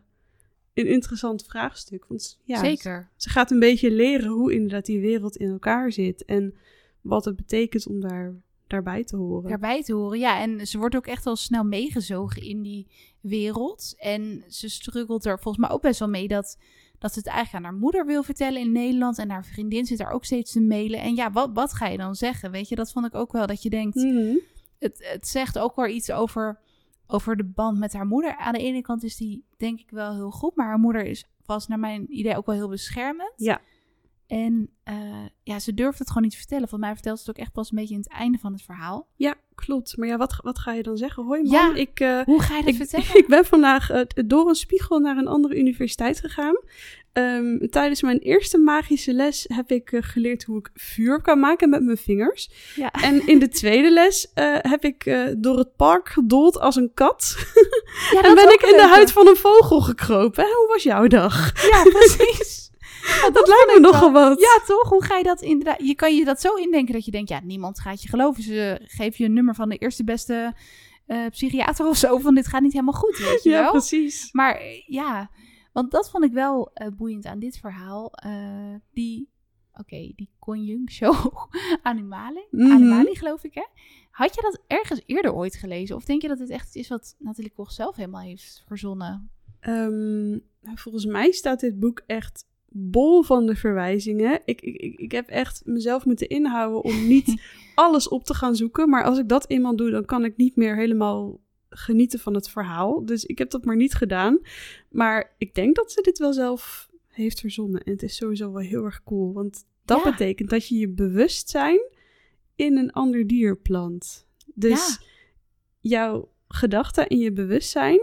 een interessant vraagstuk. Want ja, Zeker. ze gaat een beetje leren hoe inderdaad die wereld in elkaar zit. En wat het betekent om daar, daarbij te horen. Daarbij te horen. Ja, en ze wordt ook echt wel snel meegezogen in die wereld. En ze struggelt er volgens mij ook best wel mee dat, dat ze het eigenlijk aan haar moeder wil vertellen in Nederland. En haar vriendin zit daar ook steeds te mailen. En ja, wat, wat ga je dan zeggen? Weet je, dat vond ik ook wel dat je denkt. Mhm. het, het zegt ook wel iets over, over de band met haar moeder. Aan de ene kant is die denk ik wel heel goed, maar haar moeder is, was naar mijn idee ook wel heel beschermend. Ja. En eh, ja, ze durft het gewoon niet te vertellen. Volgens mij vertelt ze het ook echt pas een beetje in het einde van het verhaal. Ja, klopt. Maar ja, wat, wat ga je dan zeggen? Hoi man, Ja. ik, eh, Hoe ga je dat ik, vertellen? ik ben vandaag eh, door een spiegel naar een andere universiteit gegaan. Ehm, tijdens mijn eerste magische les heb ik geleerd hoe ik vuur kan maken met mijn vingers. Ja. En in de tweede les heb ik door het park gedold als een kat. Ja, en ben ik in de huid van een vogel gekropen. Hè, Hoe was jouw dag? Ja, precies. Ja, Dat, lijkt me nogal wat. Ja, toch? Hoe ga je dat inderdaad? Je kan je dat zo indenken dat je denkt, ja, niemand gaat je geloven. Ze geven je een nummer van de eerste beste eh, psychiater of zo. Van dit gaat niet helemaal goed, weet je Ja, wel? precies. Maar eh, ja, want dat vond ik wel eh, boeiend aan dit verhaal. Die oké, die conjunctio animali, Mhm. animali geloof ik hè. Had je dat ergens eerder ooit gelezen? Of denk je dat het echt is wat Nathalie Koch zelf helemaal heeft verzonnen? Ehm, nou, volgens mij staat dit boek echt bol van de verwijzingen. Ik, ik, ik, ik heb echt mezelf moeten inhouden om niet alles op te gaan zoeken. Maar als ik dat eenmaal doe, dan kan ik niet meer helemaal genieten van het verhaal. Dus ik heb dat maar niet gedaan. Maar ik denk dat ze dit wel zelf heeft verzonnen. En het is sowieso wel heel erg cool. Want dat Ja. betekent dat je je bewustzijn in een ander dier plant. Dus jouw gedachten en je bewustzijn,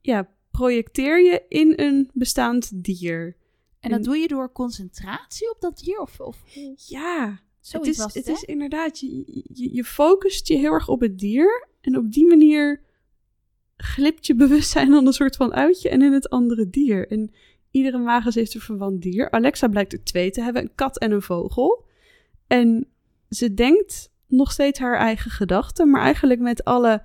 ja, projecteer je in een bestaand dier. En dat doe je door concentratie op dat dier? Of, of Ja, het zoiets is, was het het, is inderdaad, je, je, je focust je heel erg op het dier. En op die manier glipt je bewustzijn dan een soort van uit je en in het andere dier. En iedere magus heeft een verwant dier. Alexa blijkt er twee te hebben, een kat en een vogel. En ze denkt nog steeds haar eigen gedachten, maar eigenlijk met alle,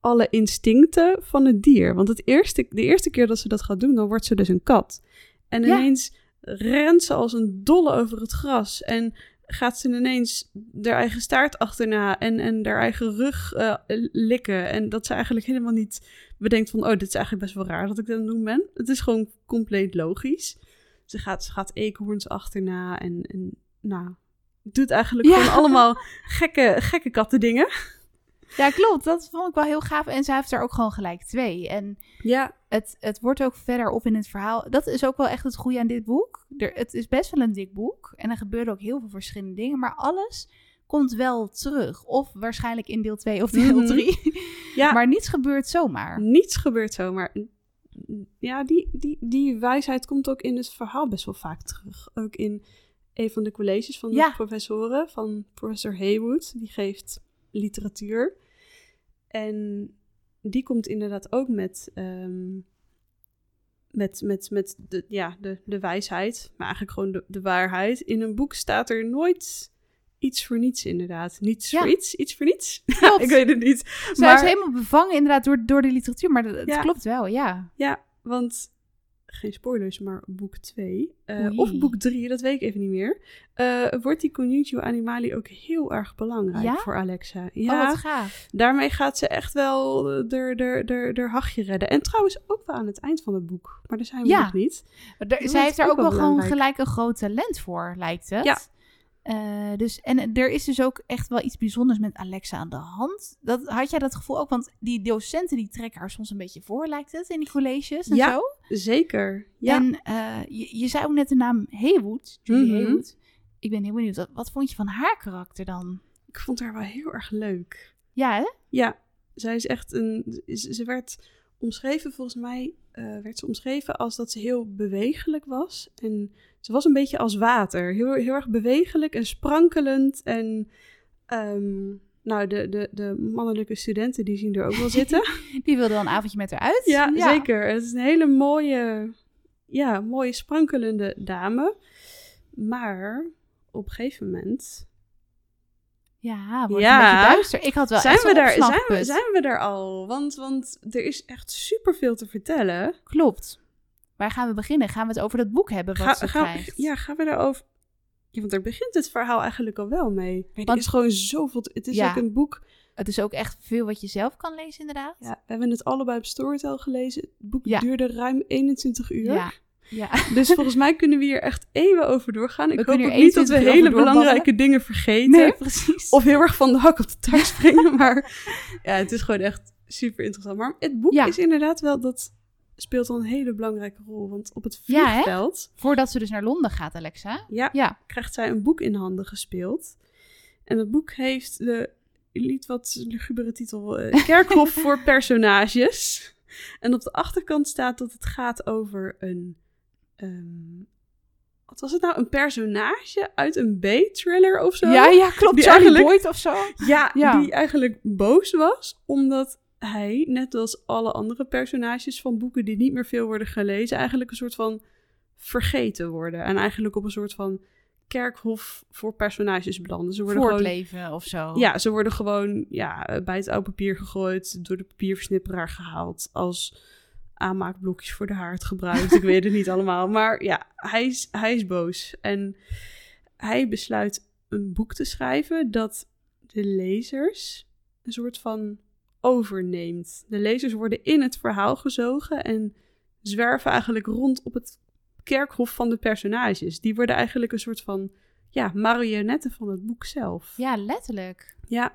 alle instincten van het dier. Want het eerste, de eerste keer dat ze dat gaat doen, dan wordt ze dus een kat. En Ja. ineens rent ze als een dolle over het gras. En gaat ze ineens haar eigen staart achterna en, en haar eigen rug eh, likken. En dat ze eigenlijk helemaal niet bedenkt van... oh, dit is eigenlijk best wel raar dat ik dat aan het doen ben. Het is gewoon compleet logisch. Ze gaat, ze gaat eekhoorns achterna en, en nou... Doet eigenlijk Ja. gewoon allemaal gekke, gekke kattendingen. Ja, klopt. Dat vond ik wel heel gaaf. En zij heeft er ook gewoon gelijk twee. En Ja, het, het wordt ook verderop in het verhaal. Dat is ook wel echt het goede aan dit boek. Er, het is best wel een dik boek. En er gebeuren ook heel veel verschillende dingen. Maar alles komt wel terug. Of waarschijnlijk in deel 2 of deel Mhm. 3. ja. Maar niets gebeurt zomaar. Niets gebeurt zomaar. Ja, die, die, die wijsheid komt ook in het verhaal best wel vaak terug. Ook in een van de colleges van de Ja. professoren, van professor Haywood. Die geeft literatuur. En die komt inderdaad ook met, ehm, met, met, met de, ja, de, de wijsheid, maar eigenlijk gewoon de, de waarheid. In een boek staat er nooit iets voor niets, inderdaad. Niets Ja. voor iets, iets voor niets. Klopt. Ik weet het niet. Zij is helemaal bevangen inderdaad door, door de literatuur. Maar dat, het Ja. klopt wel, ja. Ja, want geen spoilers, maar boek 2 eh, of boek 3, dat weet ik even niet meer. eh, wordt die conjunctio animali ook heel erg belangrijk Ja? voor Alexa. Oh, Ja, wat gaaf. daarmee gaat ze echt wel eh, de, de, de hachje redden. En trouwens ook wel aan het eind van het boek, maar daar zijn we Ja. nog niet. Er- zij heeft daar ook wel wel gewoon gelijk een groot talent voor, lijkt het. Ja. Eh, dus, en er is dus ook echt wel iets bijzonders met Alexa aan de hand. Dat, had jij dat gevoel ook? Want die docenten die trekken haar soms een beetje voor, lijkt het, in die colleges en Ja. zo. Zeker, ja. En eh, je, je zei ook net de naam Haywood, Julie. Haywood. Ik ben heel benieuwd, wat, wat vond je van haar karakter dan? Ik vond haar wel heel erg leuk. Ja, hè? Ja, zij is echt een. Ze ze werd omschreven, volgens mij, eh, werd ze omschreven als dat ze heel bewegelijk was. En ze was een beetje als water. Heel, heel erg bewegelijk en sprankelend. En. ehm, nou, de, de, de mannelijke studenten die zien er ook wel zitten. Die wilde dan een avondje met haar uit. ja, zeker. Het is een hele mooie, ja, mooie sprankelende dame. Maar op een gegeven moment Ja, wordt Ja. een beetje duister. Ik had wel zijn echt we, daar, zijn, we, zijn we daar al. Want, want er is echt superveel te vertellen. Klopt. Waar gaan we beginnen? Gaan we het over dat boek hebben wat ze ga, krijgt? ja, gaan we daarover... Ja, want daar begint het verhaal eigenlijk al wel mee. Maar Want- is gewoon zoveel... Het is Ja. ook een boek... Het is ook echt veel wat je zelf kan lezen, inderdaad. Ja, we hebben het allebei op Storytel gelezen. Het boek Ja. duurde ruim 21 uur. Ja. ja. Dus volgens mij kunnen we hier echt even over doorgaan. Ik We hoop ook niet dat we 21 uur hele belangrijke dingen vergeten. Nee, precies. Of heel erg van de hak op de tak springen. maar ja, het is gewoon echt super interessant. Maar het boek Ja. is inderdaad wel... Dat speelt al een hele belangrijke rol. Want op het Ja, vliegveld... Voordat ze dus naar Londen gaat, Alexa. Ja, Ja. krijgt zij een boek in handen gespeeld. En het boek heeft de niet wat lugubere titel eh, Kerkhof voor personages. En op de achterkant staat dat het gaat over een. ehm, wat was het nou? Een personage uit een B-thriller of zo? Ja, ja, klopt. Die Charlie eigenlijk- Boyd of zo. Ja, Ja. die eigenlijk boos was omdat hij, net als alle andere personages van boeken die niet meer veel worden gelezen, eigenlijk een soort van vergeten worden. En eigenlijk op een soort van kerkhof voor personages belanden. Ze worden Voor het gewoon, leven of zo. ja, ze worden gewoon ja, bij het oude papier gegooid, door de papierversnipperaar gehaald, als aanmaakblokjes voor de haard gebruikt. Ik weet het niet allemaal. Maar ja, hij is, hij is boos. En hij besluit een boek te schrijven dat de lezers een soort van overneemt. De lezers worden in het verhaal gezogen en zwerven eigenlijk rond op het kerkhof van de personages. Die worden eigenlijk een soort van ja, marionetten van het boek zelf. Ja, letterlijk. Ja,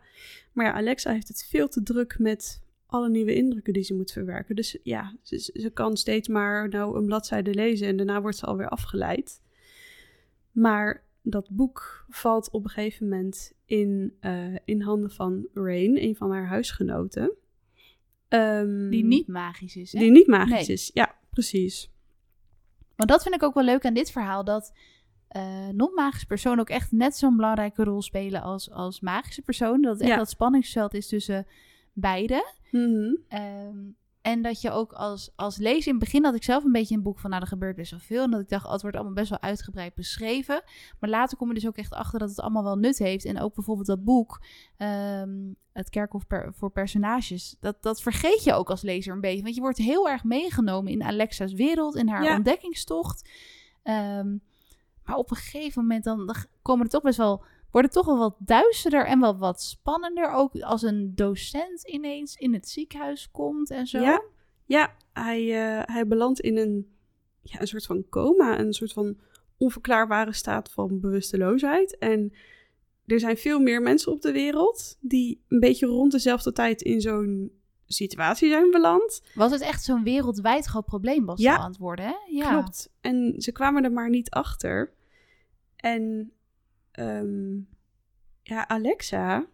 maar ja, Alexa heeft het veel te druk met alle nieuwe indrukken die ze moet verwerken. Dus ja, ze, ze kan steeds maar nou een bladzijde lezen en daarna wordt ze alweer afgeleid. Maar dat boek valt op een gegeven moment in, uh, in handen van Rain, een van haar huisgenoten. Um, die niet magisch is. Hè? Die niet magisch nee. is, ja, precies. Want dat vind ik ook wel leuk aan dit verhaal, dat uh, non-magische personen ook echt net zo'n belangrijke rol spelen als, als magische personen. Dat het echt Ja. dat spanningsveld is tussen beide. Ehm, en dat je ook als, als lezer... In het begin had ik zelf een beetje het boek van... Nou, er gebeurt best wel veel. En dat ik dacht, oh, het wordt allemaal best wel uitgebreid beschreven. Maar later kom je dus ook echt achter dat het allemaal wel nut heeft. En ook bijvoorbeeld dat boek... ehm, het kerkhof per, voor personages. Dat, dat vergeet je ook als lezer een beetje. Want je wordt heel erg meegenomen in Alexa's wereld. In haar Ja. ontdekkingstocht. Ehm, maar op een gegeven moment dan, dan komen er toch best wel... Worden toch wel wat duisterder en wel wat spannender. Ook als een docent ineens in het ziekenhuis komt en zo. Ja, ja hij, eh, hij belandt in een, ja, een soort van coma, een soort van onverklaarbare staat van bewusteloosheid. En er zijn veel meer mensen op de wereld die een beetje rond dezelfde tijd in zo'n situatie zijn beland. Was het echt zo'n wereldwijd groot probleem was Ja. het aan het worden, hè? Ja. Klopt. En ze kwamen er maar niet achter. En ehm, ja, Alexa,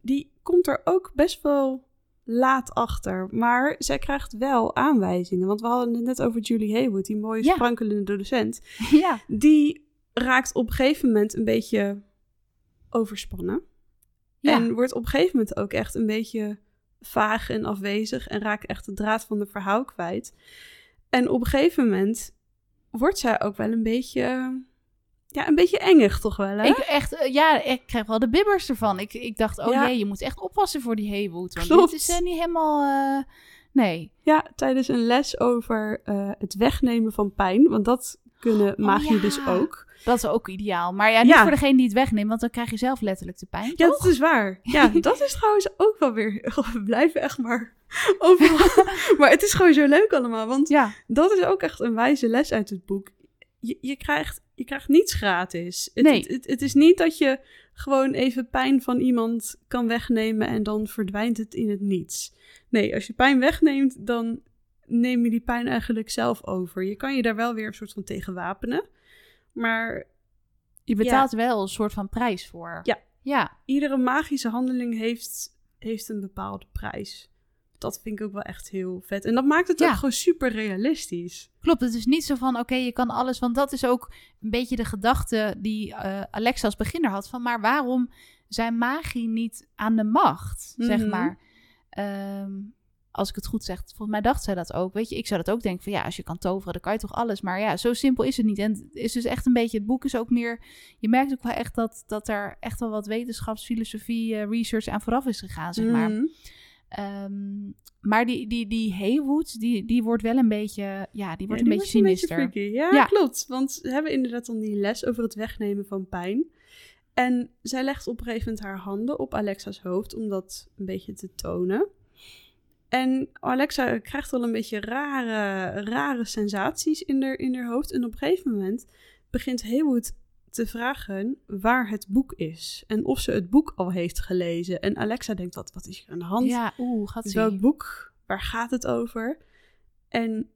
die komt er ook best wel laat achter. Maar zij krijgt wel aanwijzingen. Want we hadden het net over Julie Haywood, die mooie Ja. sprankelende docent. Ja. Die raakt op een gegeven moment een beetje overspannen. Ja. En wordt op een gegeven moment ook echt een beetje vaag en afwezig. En raakt echt de draad van het verhaal kwijt. En op een gegeven moment wordt zij ook wel een beetje... Ja, een beetje engig toch wel, hè? Ik echt, eh, ja, ik kreeg wel de bibbers ervan. Ik, ik dacht, oh Ja. jee, je moet echt oppassen voor die Haywood. Want Klopt. dit is eh, niet helemaal, eh, nee. Ja, tijdens een les over het wegnemen van pijn. Want dat kunnen magie Oh, ja. dus ook. Dat is ook ideaal. Maar ja, niet Ja. voor degene die het wegneemt, want dan krijg je zelf letterlijk de pijn, Ja, toch? dat is waar. Ja, dat is trouwens ook wel weer... We blijven echt maar overal. maar het is gewoon zo leuk allemaal. Want Ja, dat is ook echt een wijze les uit het boek. Je, je, krijgt, je krijgt niets gratis. Het, Nee. het, het, het is niet dat je gewoon even pijn van iemand kan wegnemen en dan verdwijnt het in het niets. Nee, als je pijn wegneemt, dan neem je die pijn eigenlijk zelf over. Je kan je daar wel weer een soort van tegen wapenen. Maar je betaalt wel een soort van prijs voor. Ja. Ja, iedere magische handeling heeft, heeft een bepaalde prijs. Dat vind ik ook wel echt heel vet. En dat maakt het Ja. ook gewoon super realistisch. klopt. Het is niet zo van, oké, je kan alles. Want dat is ook een beetje de gedachte die eh, Alexa als beginner had. Van, maar waarom zijn magie niet aan de macht? Zeg Mhm. maar. Ehm, als ik het goed zeg, volgens mij dacht zij dat ook. Weet je, ik zou dat ook denken van, ja, als je kan toveren, dan kan je toch alles. Maar ja, zo simpel is het niet. En het is dus echt een beetje, het boek is ook meer... Je merkt ook wel echt dat, dat er echt wel wat wetenschapsfilosofie, eh, research aan vooraf is gegaan, zeg maar. Mhm. Ehm, maar die, die, die Haywood, die, die wordt wel een beetje, ja, die wordt Ja, een die beetje sinister. Ja, Ja. klopt. Want ze hebben inderdaad dan die les over het wegnemen van pijn. En zij legt op een gegeven moment haar handen op Alexa's hoofd om dat een beetje te tonen. En Alexa krijgt al een beetje rare, rare sensaties in haar, in haar hoofd. En op een gegeven moment begint Haywood te vragen waar het boek is. En of ze het boek al heeft gelezen. En Alexa denkt, wat, wat is hier aan de hand? ja, oeh, gaat Welk ze. boek? Waar gaat het over? En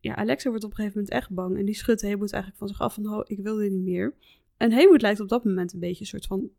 ja, Alexa wordt op een gegeven moment echt bang. En die schudt Haywood eigenlijk van zich af van, oh, ik wil dit niet meer. En Haywood lijkt op dat moment een beetje een soort van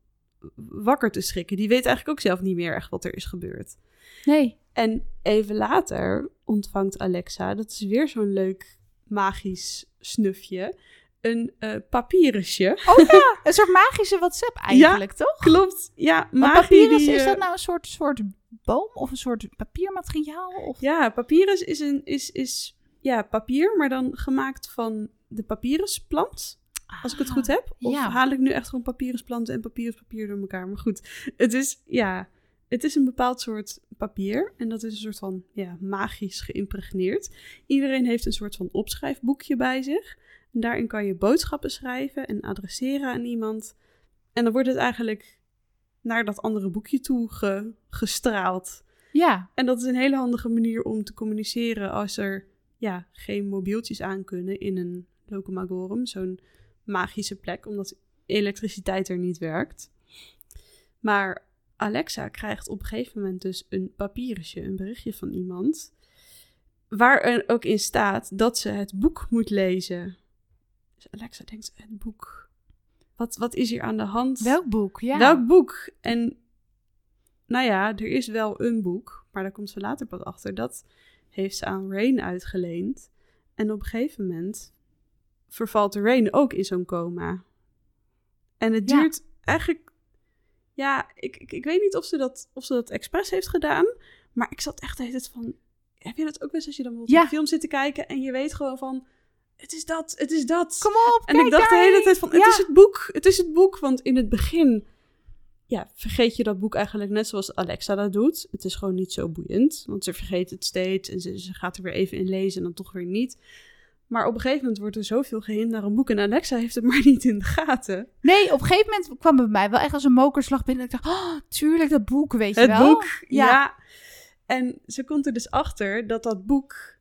wakker te schrikken. Die weet eigenlijk ook zelf niet meer echt wat er is gebeurd. Nee, En even later ontvangt Alexa, dat is weer zo'n leuk magisch snufje, een eh papierusje. oh ja, een soort magische WhatsApp eigenlijk, toch? Klopt, ja, Maar papyrus, die, is eh, dat nou een soort, soort boom of een soort papiermateriaal? Of... Ja, papyrus is, een, is, is ja, papier, maar dan gemaakt van de papyrusplant. Als ik het goed heb. Of ja. haal ik nu echt gewoon papyrusplanten en papyruspapier door elkaar. Maar goed, het is, ja, het is een bepaald soort papier. En dat is een soort van ja, magisch geïmpregneerd. Iedereen heeft een soort van opschrijfboekje bij zich. En daarin kan je boodschappen schrijven en adresseren aan iemand. En dan wordt het eigenlijk naar dat andere boekje toe ge- gestraald. Ja, En dat is een hele handige manier om te communiceren als er ja, geen mobieltjes aan kunnen in een locomagorum, zo'n magische plek, omdat elektriciteit er niet werkt. Maar Alexa krijgt op een gegeven moment dus een papiertje, een berichtje van iemand, waar er ook in staat dat ze het boek moet lezen. Dus Alexa denkt, het boek, wat, wat is hier aan de hand? welk boek? Ja. Welk boek? En nou ja, er is wel een boek, maar daar komt ze later pas achter. Dat heeft ze aan Rain uitgeleend. En op een gegeven moment vervalt Rain ook in zo'n coma. En het Ja. duurt eigenlijk... Ja, ik, ik, ik weet niet of ze, dat, of ze dat expres heeft gedaan. Maar ik zat echt de hele tijd van... Heb je dat ook wel eens als je dan bijvoorbeeld Ja. een film zit te kijken... en je weet gewoon van... Het is dat, het is dat. Kom op, En ik dacht de hele tijd van, het Ja. is het boek, het is het boek. Want in het begin, ja, vergeet je dat boek eigenlijk net zoals Alexa dat doet. Het is gewoon niet zo boeiend, want ze vergeet het steeds en ze, ze gaat er weer even in lezen en dan toch weer niet. Maar op een gegeven moment wordt er zoveel gehind naar een boek en Alexa heeft het maar niet in de gaten. Nee, op een gegeven moment kwam het bij mij wel echt als een mokerslag binnen. Ik dacht, oh, tuurlijk, dat boek, weet je Het wel. boek, ja. Ja. En ze komt er dus achter dat dat boek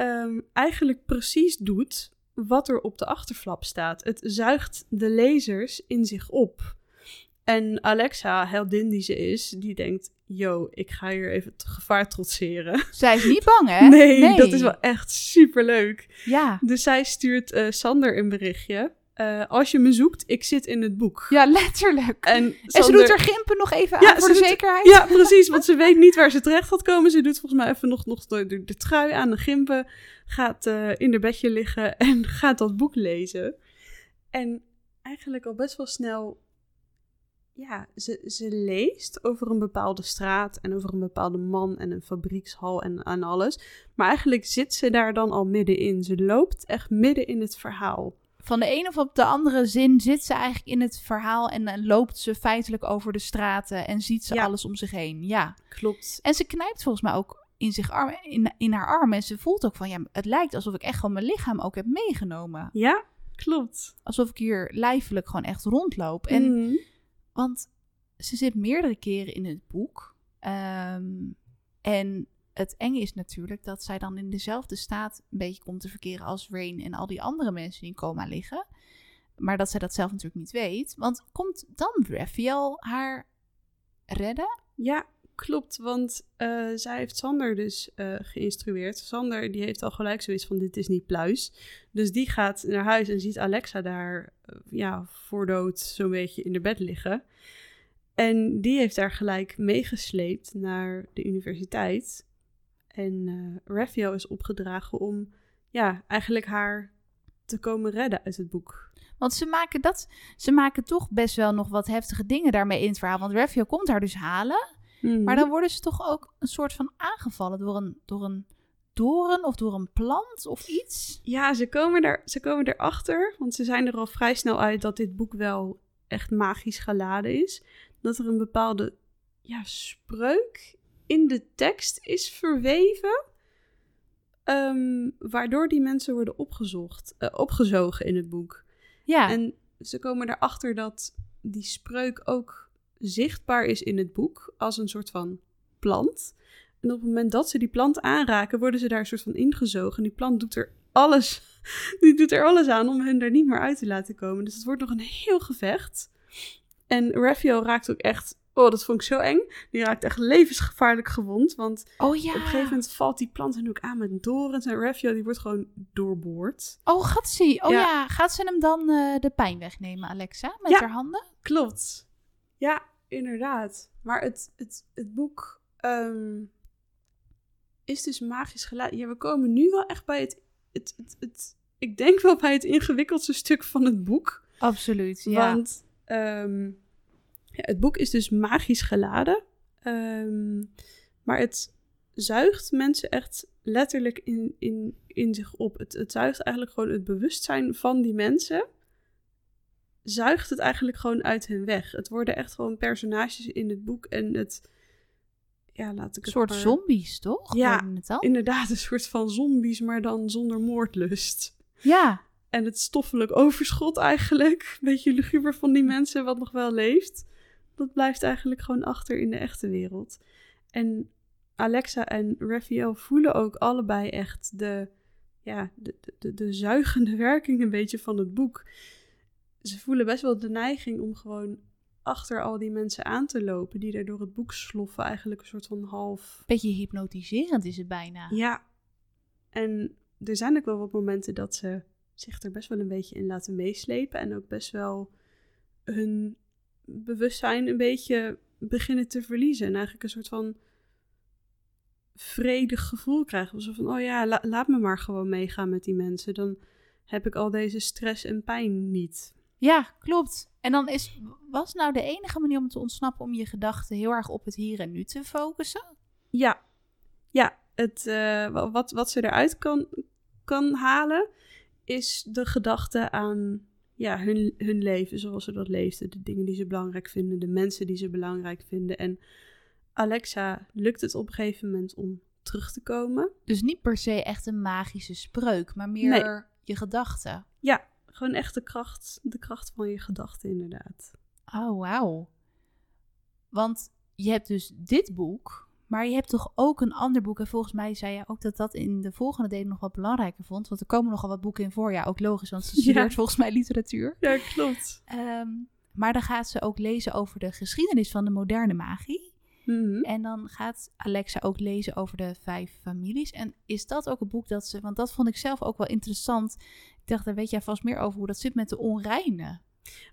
ehm, eigenlijk precies doet wat er op de achterflap staat. Het zuigt de lezers in zich op. En Alexa, heldin die ze is, die denkt... Yo, ik ga hier even het gevaar trotseren. Zij is niet bang, hè? Nee, dat is wel echt superleuk. Ja. Dus zij stuurt eh, Sander een berichtje. Eh, als je me zoekt, ik zit in het boek. ja, letterlijk. En, En ze doet haar gimpen nog even Ja, aan voor de doet- zekerheid. Ja, precies, want ze weet niet waar ze terecht gaat komen. Ze doet volgens mij even nog, nog de, de, trui aan de gimpen. Gaat eh, in haar bedje liggen en gaat dat boek lezen. En eigenlijk al best wel snel... Ja, ze, ze leest over een bepaalde straat en over een bepaalde man en een fabriekshal en, en alles. Maar eigenlijk zit ze daar dan al middenin. Ze loopt echt midden in het verhaal. Van de een of op de andere zin zit ze eigenlijk in het verhaal en dan loopt ze feitelijk over de straten en ziet ze Ja. alles om zich heen. Ja. Klopt. En ze knijpt volgens mij ook in, zich arm, in, in haar arm en ze voelt ook van, ja, het lijkt alsof ik echt gewoon mijn lichaam ook heb meegenomen. Ja, klopt. Alsof ik hier lijfelijk gewoon echt rondloop. En Mhm. Want ze zit meerdere keren in het boek. Ehm, en het enge is natuurlijk dat zij dan in dezelfde staat een beetje komt te verkeren als Rain en al die andere mensen die in coma liggen. Maar dat zij dat zelf natuurlijk niet weet. Want komt dan Raphael haar redden? Ja, klopt. Want eh, zij heeft Sander dus eh, geïnstrueerd. Sander die heeft al gelijk zoiets van dit is niet pluis. Dus die gaat naar huis en ziet Alexa daar eh, ja, voor dood zo'n beetje in de bed liggen. En die heeft daar gelijk meegesleept naar de universiteit. En Raphael is opgedragen om ja, eigenlijk haar te komen redden uit het boek. Want ze maken, dat, ze maken toch best wel nog wat heftige dingen daarmee in het verhaal. Want Raphael komt haar dus halen. Mhm. Maar dan worden ze toch ook een soort van aangevallen door een, door een doren of door een plant of iets. Ja, ze komen, er, ze komen erachter, want ze zijn er al vrij snel uit dat dit boek wel echt magisch geladen is. Dat er een bepaalde ja, spreuk in de tekst is verweven, ehm, waardoor die mensen worden opgezocht, eh, opgezogen in het boek. Ja, En ze komen erachter dat die spreuk ook zichtbaar is in het boek als een soort van plant. En op het moment dat ze die plant aanraken, worden ze daar een soort van ingezogen. En die plant doet er alles, die doet er alles aan om hen er niet meer uit te laten komen. Dus het wordt nog een heel gevecht. En Raphael raakt ook echt, oh dat vond ik zo eng. Die raakt echt levensgevaarlijk gewond. Want oh ja. op een gegeven moment valt die plant ook aan met dorens. En Raphael die wordt gewoon doorboord. Oh, gaat ze? Oh Ja. ja. gaat ze hem dan eh, de pijn wegnemen, Alexa? Met Ja. haar handen? Klopt. Ja, inderdaad. Maar het, het, het boek ehm, is dus magisch geladen. Ja, we komen nu wel echt bij het, het, het, het... Ik denk wel bij het ingewikkeldste stuk van het boek. Absoluut, ja. Want ehm, ja, het boek is dus magisch geladen. Ehm, maar het zuigt mensen echt letterlijk in, in, in zich op. Het, het zuigt eigenlijk gewoon het bewustzijn van die mensen. Zuigt het eigenlijk gewoon uit hen weg. Het worden echt gewoon personages in het boek. En het. Ja, laat ik Een soort maar- zombies, toch? Ja? Inderdaad, een soort van zombies, maar dan zonder moordlust. Ja. en het stoffelijk overschot eigenlijk, een beetje luguber van die mensen wat nog wel leeft, dat blijft eigenlijk gewoon achter in de echte wereld. En Alexa en Raphael voelen ook allebei echt de, ja, de, de, de zuigende werking een beetje van het boek. Ze voelen best wel de neiging om gewoon achter al die mensen aan te lopen, die daar door het boek sloffen, eigenlijk een soort van half... Beetje hypnotiserend is het bijna. Ja. En er zijn ook wel wat momenten dat ze zich er best wel een beetje in laten meeslepen en ook best wel hun bewustzijn een beetje beginnen te verliezen. En eigenlijk een soort van vredig gevoel krijgen. Zo van, oh ja, laat me maar gewoon meegaan met die mensen. Dan heb ik al deze stress en pijn niet. Ja, klopt. En dan is, was nou de enige manier om te ontsnappen om je gedachten heel erg op het hier en nu te focussen? Ja, ja. Het, uh, wat, wat ze eruit kan, kan halen, is de gedachte aan ja, hun, hun leven zoals ze dat leefden. De dingen die ze belangrijk vinden, de mensen die ze belangrijk vinden. En Alexa lukt het op een gegeven moment om terug te komen. Dus niet per se echt een magische spreuk, maar meer je gedachten. Ja, gewoon echt de kracht, de kracht van je gedachten inderdaad. Oh, wauw. Want je hebt dus dit boek, maar je hebt toch ook een ander boek. En volgens mij zei je ook dat dat in de volgende delen nog wat belangrijker vond. Want er komen nogal wat boeken in voor. Ja, ook logisch, want ze studeert volgens mij literatuur. Ja, klopt. Ehm, maar dan gaat ze ook lezen over de geschiedenis van de moderne magie. Mhm. En dan gaat Alexa ook lezen over de vijf families. En is dat ook een boek dat ze... Want dat vond ik zelf ook wel interessant. Ik dacht, daar weet jij vast meer over hoe dat zit met de onreine.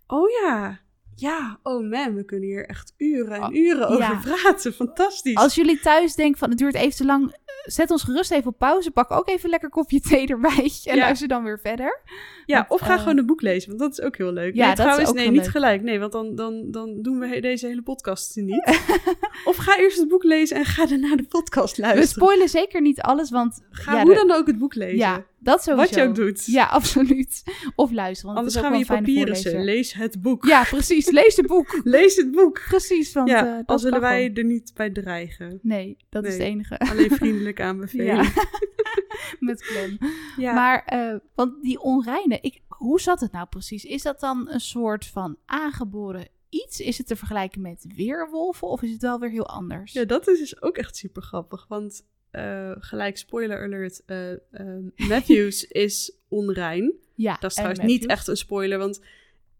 Oh ja, ja, oh man, we kunnen hier echt uren en oh, uren over praten. Fantastisch. Als jullie thuis denken van het duurt even te lang, zet ons gerust even op pauze. Pak ook even lekker kopje thee erbij en luister dan weer verder. Ja, of ga uh, gewoon een boek lezen, want dat is ook heel leuk. Ja, nee, dat trouwens, is ook nee, niet gelijk. Nee, want dan, dan, dan doen we deze hele podcast niet. of ga eerst het boek lezen en ga daarna de podcast luisteren. We spoilen zeker niet alles, want... Ga hoe dan ook het boek lezen. Ja, dat sowieso. Wat je ook doet. Ja, absoluut. Of luisteren. Want Anders gaan we je papieren Lees het boek. Ja, precies. Lees het boek. lees het boek. Precies. Want, ja, uh, al zullen wij er niet bij dreigen. Nee, dat is het enige. Alleen vriendelijk aanbevelen. Ja. Met klem. Ja. Maar, uh, want die onreine, ik, hoe zat het nou precies? Is dat dan een soort van aangeboren iets? Is het te vergelijken met weerwolven of is het wel weer heel anders? Ja, dat is dus ook echt super grappig. Want uh, gelijk spoiler alert, uh, uh, Matthews is onrein. Ja, dat is trouwens niet echt een spoiler, want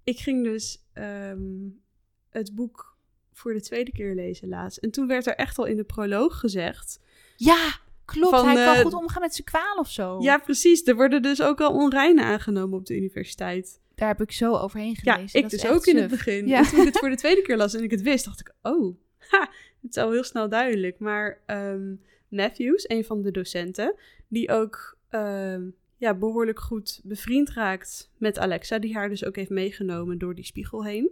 ik ging dus um, het boek voor de tweede keer lezen laatst. En toen werd er echt al in de proloog gezegd... Ja, klopt. Van, hij kan goed omgaan met zijn kwaal of zo. Ja, precies. Er worden dus ook al onreinen aangenomen op de universiteit. Daar heb ik zo overheen gelezen. Ja, ik dus ook in het begin. Ja. En toen ik het voor de tweede keer las en ik het wist, dacht ik... Oh, ha, het is al heel snel duidelijk. Maar... Um, Matthews, een van de docenten, die ook ehm, ja, behoorlijk goed bevriend raakt met Alexa, die haar dus ook heeft meegenomen door die spiegel heen,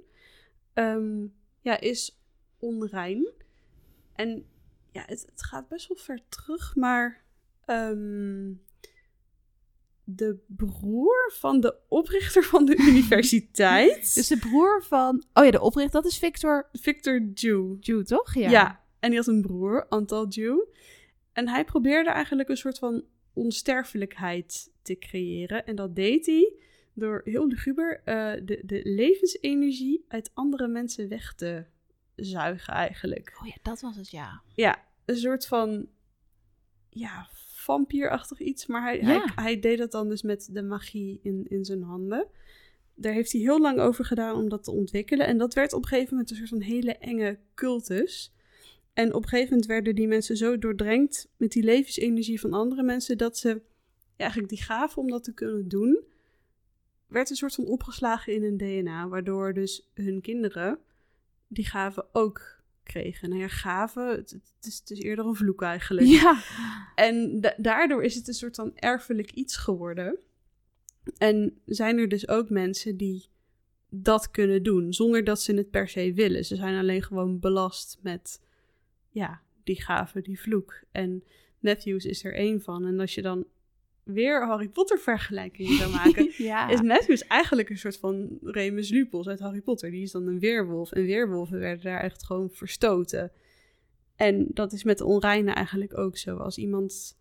um, ja, is onrein. En ja, het, het, gaat best wel ver terug, maar ehm, de broer van de oprichter van de universiteit. dus de broer van. Oh ja, de oprichter, dat is Victor. Victor Jew. Jew, toch? Ja. Ja, en die had een broer, Antal Jew. En hij probeerde eigenlijk een soort van onsterfelijkheid te creëren. En dat deed hij door heel luguber uh, de, de levensenergie uit andere mensen weg te zuigen eigenlijk. Oh ja, dat was het, ja. Ja, een soort van, ja, vampierachtig iets. Maar hij, hij, hij, deed dat dan dus met de magie in, in zijn handen. Daar heeft hij heel lang over gedaan om dat te ontwikkelen. En dat werd op een gegeven moment een soort van hele enge cultus. En op een gegeven moment werden die mensen zo doordrenkt met die levensenergie van andere mensen dat ze eigenlijk die gave om dat te kunnen doen, werd een soort van opgeslagen in hun DNA, waardoor dus hun kinderen die gave ook kregen. Nou ja, gave, het, is, het is eerder een vloek eigenlijk. Ja. En daardoor is het een soort van erfelijk iets geworden. En zijn er dus ook mensen die dat kunnen doen, zonder dat ze het per se willen. Ze zijn alleen gewoon belast met ja, die gaven die vloek. En Matthews is er één van. En als je dan weer Harry Potter vergelijkingen zou maken, is Matthews eigenlijk een soort van Remus Lupus uit Harry Potter. Die is dan een weerwolf. En weerwolven werden daar echt gewoon verstoten. En dat is met de onreine eigenlijk ook zo. Als iemand,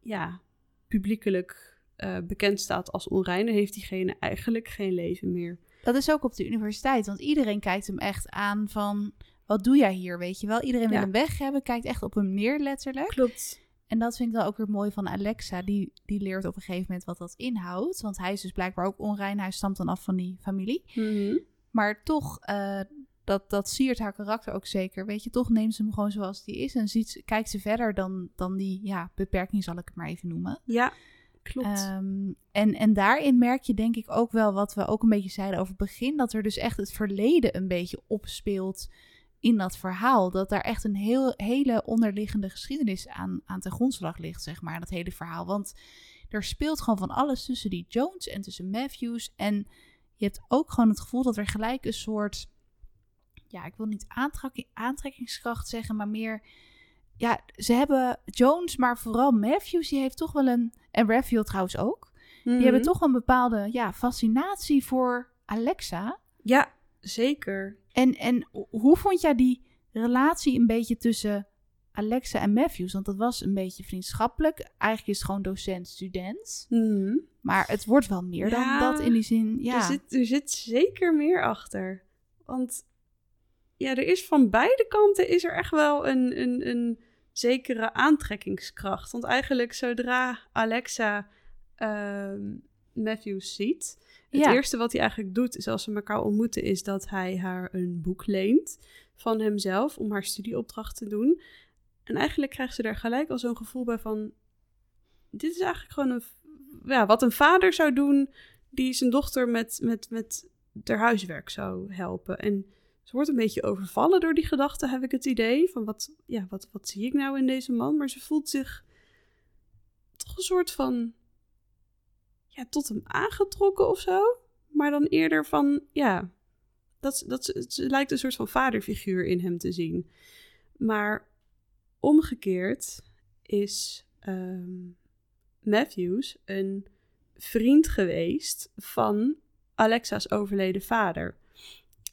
ja, publiekelijk eh, bekend staat als onrein, dan heeft diegene eigenlijk geen leven meer. Dat is ook op de universiteit, want iedereen kijkt hem echt aan van... Wat doe jij hier, weet je wel? Iedereen wil Ja. hem weg hebben, kijkt echt op hem neer letterlijk. Klopt. En dat vind ik dan ook weer mooi van Alexa. Die, die leert op een gegeven moment wat dat inhoudt. Want hij is dus blijkbaar ook onrein. Hij stamt dan af van die familie. Mhm. Maar toch, eh, dat, dat siert haar karakter ook zeker. Weet je, toch neemt ze hem gewoon zoals die is. En ziet, kijkt ze verder dan, dan die ja, beperking, zal ik het maar even noemen. Ja, klopt. Ehm, en, en daarin merk je denk ik ook wel wat we ook een beetje zeiden over het begin. Dat er dus echt het verleden een beetje opspeelt in dat verhaal. Dat daar echt een heel, hele onderliggende geschiedenis aan, aan ten grondslag ligt, zeg maar, dat hele verhaal. Want er speelt gewoon van alles tussen die Jones en tussen Matthews. En je hebt ook gewoon het gevoel dat er gelijk een soort, ja, ik wil niet aantrekking, aantrekkingskracht zeggen, maar meer, ja, ze hebben Jones, maar vooral Matthews, die heeft toch wel een, en Redfield trouwens ook, die Mhm. hebben toch wel een bepaalde, ja, fascinatie voor Alexa. Ja, zeker. En, en hoe vond jij die relatie een beetje tussen Alexa en Matthews? Want dat was een beetje vriendschappelijk. Eigenlijk is het gewoon docent-student. Mhm. Maar het wordt wel meer Ja, dan dat in die zin. Ja, Er, zit, er zit zeker meer achter. Want ja, er is van beide kanten is er echt wel een, een, een zekere aantrekkingskracht. Want eigenlijk zodra Alexa ehm, Matthews ziet... Het eerste wat hij eigenlijk doet, is als ze elkaar ontmoeten, is dat hij haar een boek leent van hemzelf om haar studieopdracht te doen. En eigenlijk krijgt ze daar gelijk al zo'n gevoel bij van, dit is eigenlijk gewoon een, ja, wat een vader zou doen die zijn dochter met, met, met haar huiswerk zou helpen. En ze wordt een beetje overvallen door die gedachte, heb ik het idee. Van wat, ja, wat, wat zie ik nou in deze man? Maar ze voelt zich toch een soort van, ja, tot hem aangetrokken of zo. Maar dan eerder van, ja, dat, dat, ze lijkt een soort van vaderfiguur in hem te zien. Maar omgekeerd is ehm, Matthews een vriend geweest van Alexa's overleden vader.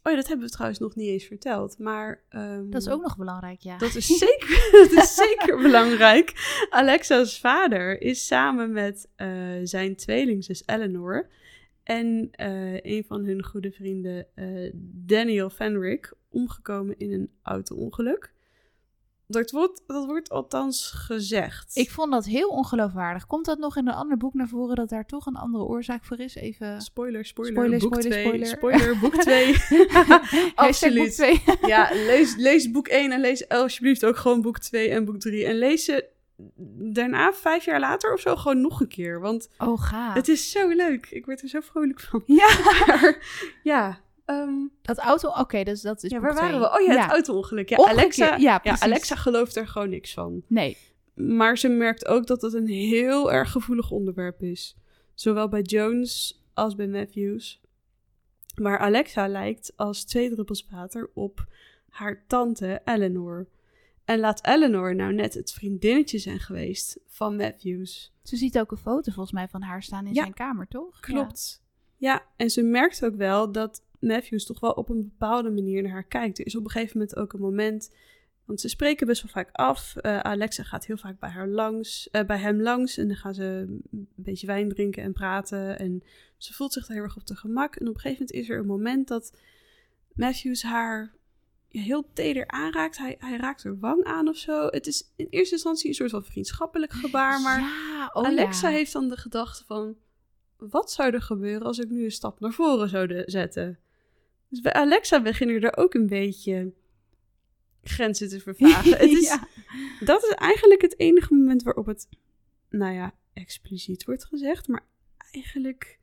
Oh ja, dat hebben we trouwens nog niet eens verteld. Maar ehm, dat is ook nog belangrijk, ja. dat is zeker, dat is zeker belangrijk. Alexa's vader is samen met eh, zijn tweelingzus Eleanor en eh, een van hun goede vrienden, eh, Daniel Fenrick, omgekomen in een auto-ongeluk. Dat wordt, dat wordt althans gezegd. Ik vond dat heel ongeloofwaardig. Komt dat nog in een ander boek naar voren dat daar toch een andere oorzaak voor is? Even. Spoiler, spoiler, Spoiler, boek spoiler, 2. spoiler. Spoiler, boek 2. Hashtag Absoluut. boek ja, lees, lees boek 1 en lees alsjeblieft ook gewoon boek 2 en boek 3. En lees ze daarna, vijf jaar later of zo, gewoon nog een keer. Want Oh, gaaf. het is zo leuk. Ik word er zo vrolijk van. Ja, Maar, ja, ehm, dat auto. Oké, dus dat is. ja waar waren we? Oh ja, het auto-ongeluk. Ja, Alexa, ja. Alexa gelooft er gewoon niks van. Nee. Maar ze merkt ook dat het een heel erg gevoelig onderwerp is. Zowel bij Jones als bij Matthews. Maar Alexa lijkt als twee druppels water op haar tante Eleanor. En laat Eleanor nou net het vriendinnetje zijn geweest van Matthews. Ze ziet ook een foto volgens mij van haar staan in Ja. zijn kamer, toch? Klopt. Ja. en ze merkt ook wel dat Matthews toch wel op een bepaalde manier naar haar kijkt. Er is op een gegeven moment ook een moment, want ze spreken best wel vaak af. Eh, Alexa gaat heel vaak bij, haar langs, eh, bij hem langs en dan gaan ze een beetje wijn drinken en praten. En ze voelt zich daar heel erg op de gemak. En op een gegeven moment is er een moment dat Matthews haar heel teder aanraakt. Hij, hij raakt haar wang aan of zo. Het is in eerste instantie een soort van vriendschappelijk gebaar, maar... ja, oh Alexa ja. heeft dan de gedachte van... wat zou er gebeuren als ik nu een stap naar voren zou zetten? Dus bij Alexa beginnen er ook een beetje grenzen te vervagen. Het is. Dat is eigenlijk het enige moment waarop het, nou ja, expliciet wordt gezegd. Maar eigenlijk,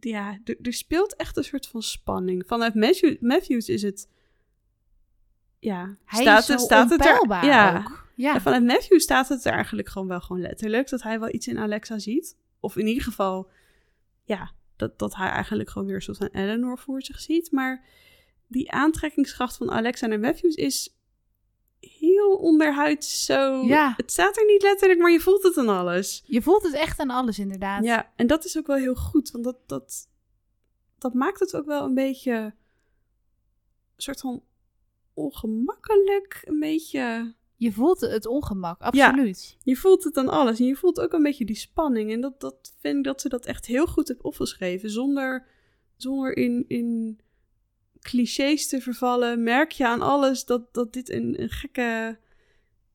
ja, er, er speelt echt een soort van spanning. Vanuit Matthew, Matthews is het, ja, Hij staat, is het, staat het er... Ja, ook. Ja. en vanuit Matthew staat het er eigenlijk gewoon wel gewoon letterlijk. Dat hij wel iets in Alexa ziet. Of in ieder geval, ja, dat, dat hij eigenlijk gewoon weer een soort van Eleanor voor zich ziet. Maar die aantrekkingskracht van Alexa naar Matthews is heel onderhuids zo... Ja. Het staat er niet letterlijk, maar je voelt het aan alles. Je voelt het echt aan alles, inderdaad. Ja, en dat is ook wel heel goed. Want dat, dat, dat maakt het ook wel een beetje... Een soort van ongemakkelijk. Een beetje Je voelt het ongemak, absoluut. je voelt het aan alles. En je voelt ook een beetje die spanning. En dat, dat vind ik dat ze dat echt heel goed heeft opgeschreven. Zonder, zonder in, in clichés te vervallen. Merk je aan alles dat, dat dit een, een gekke...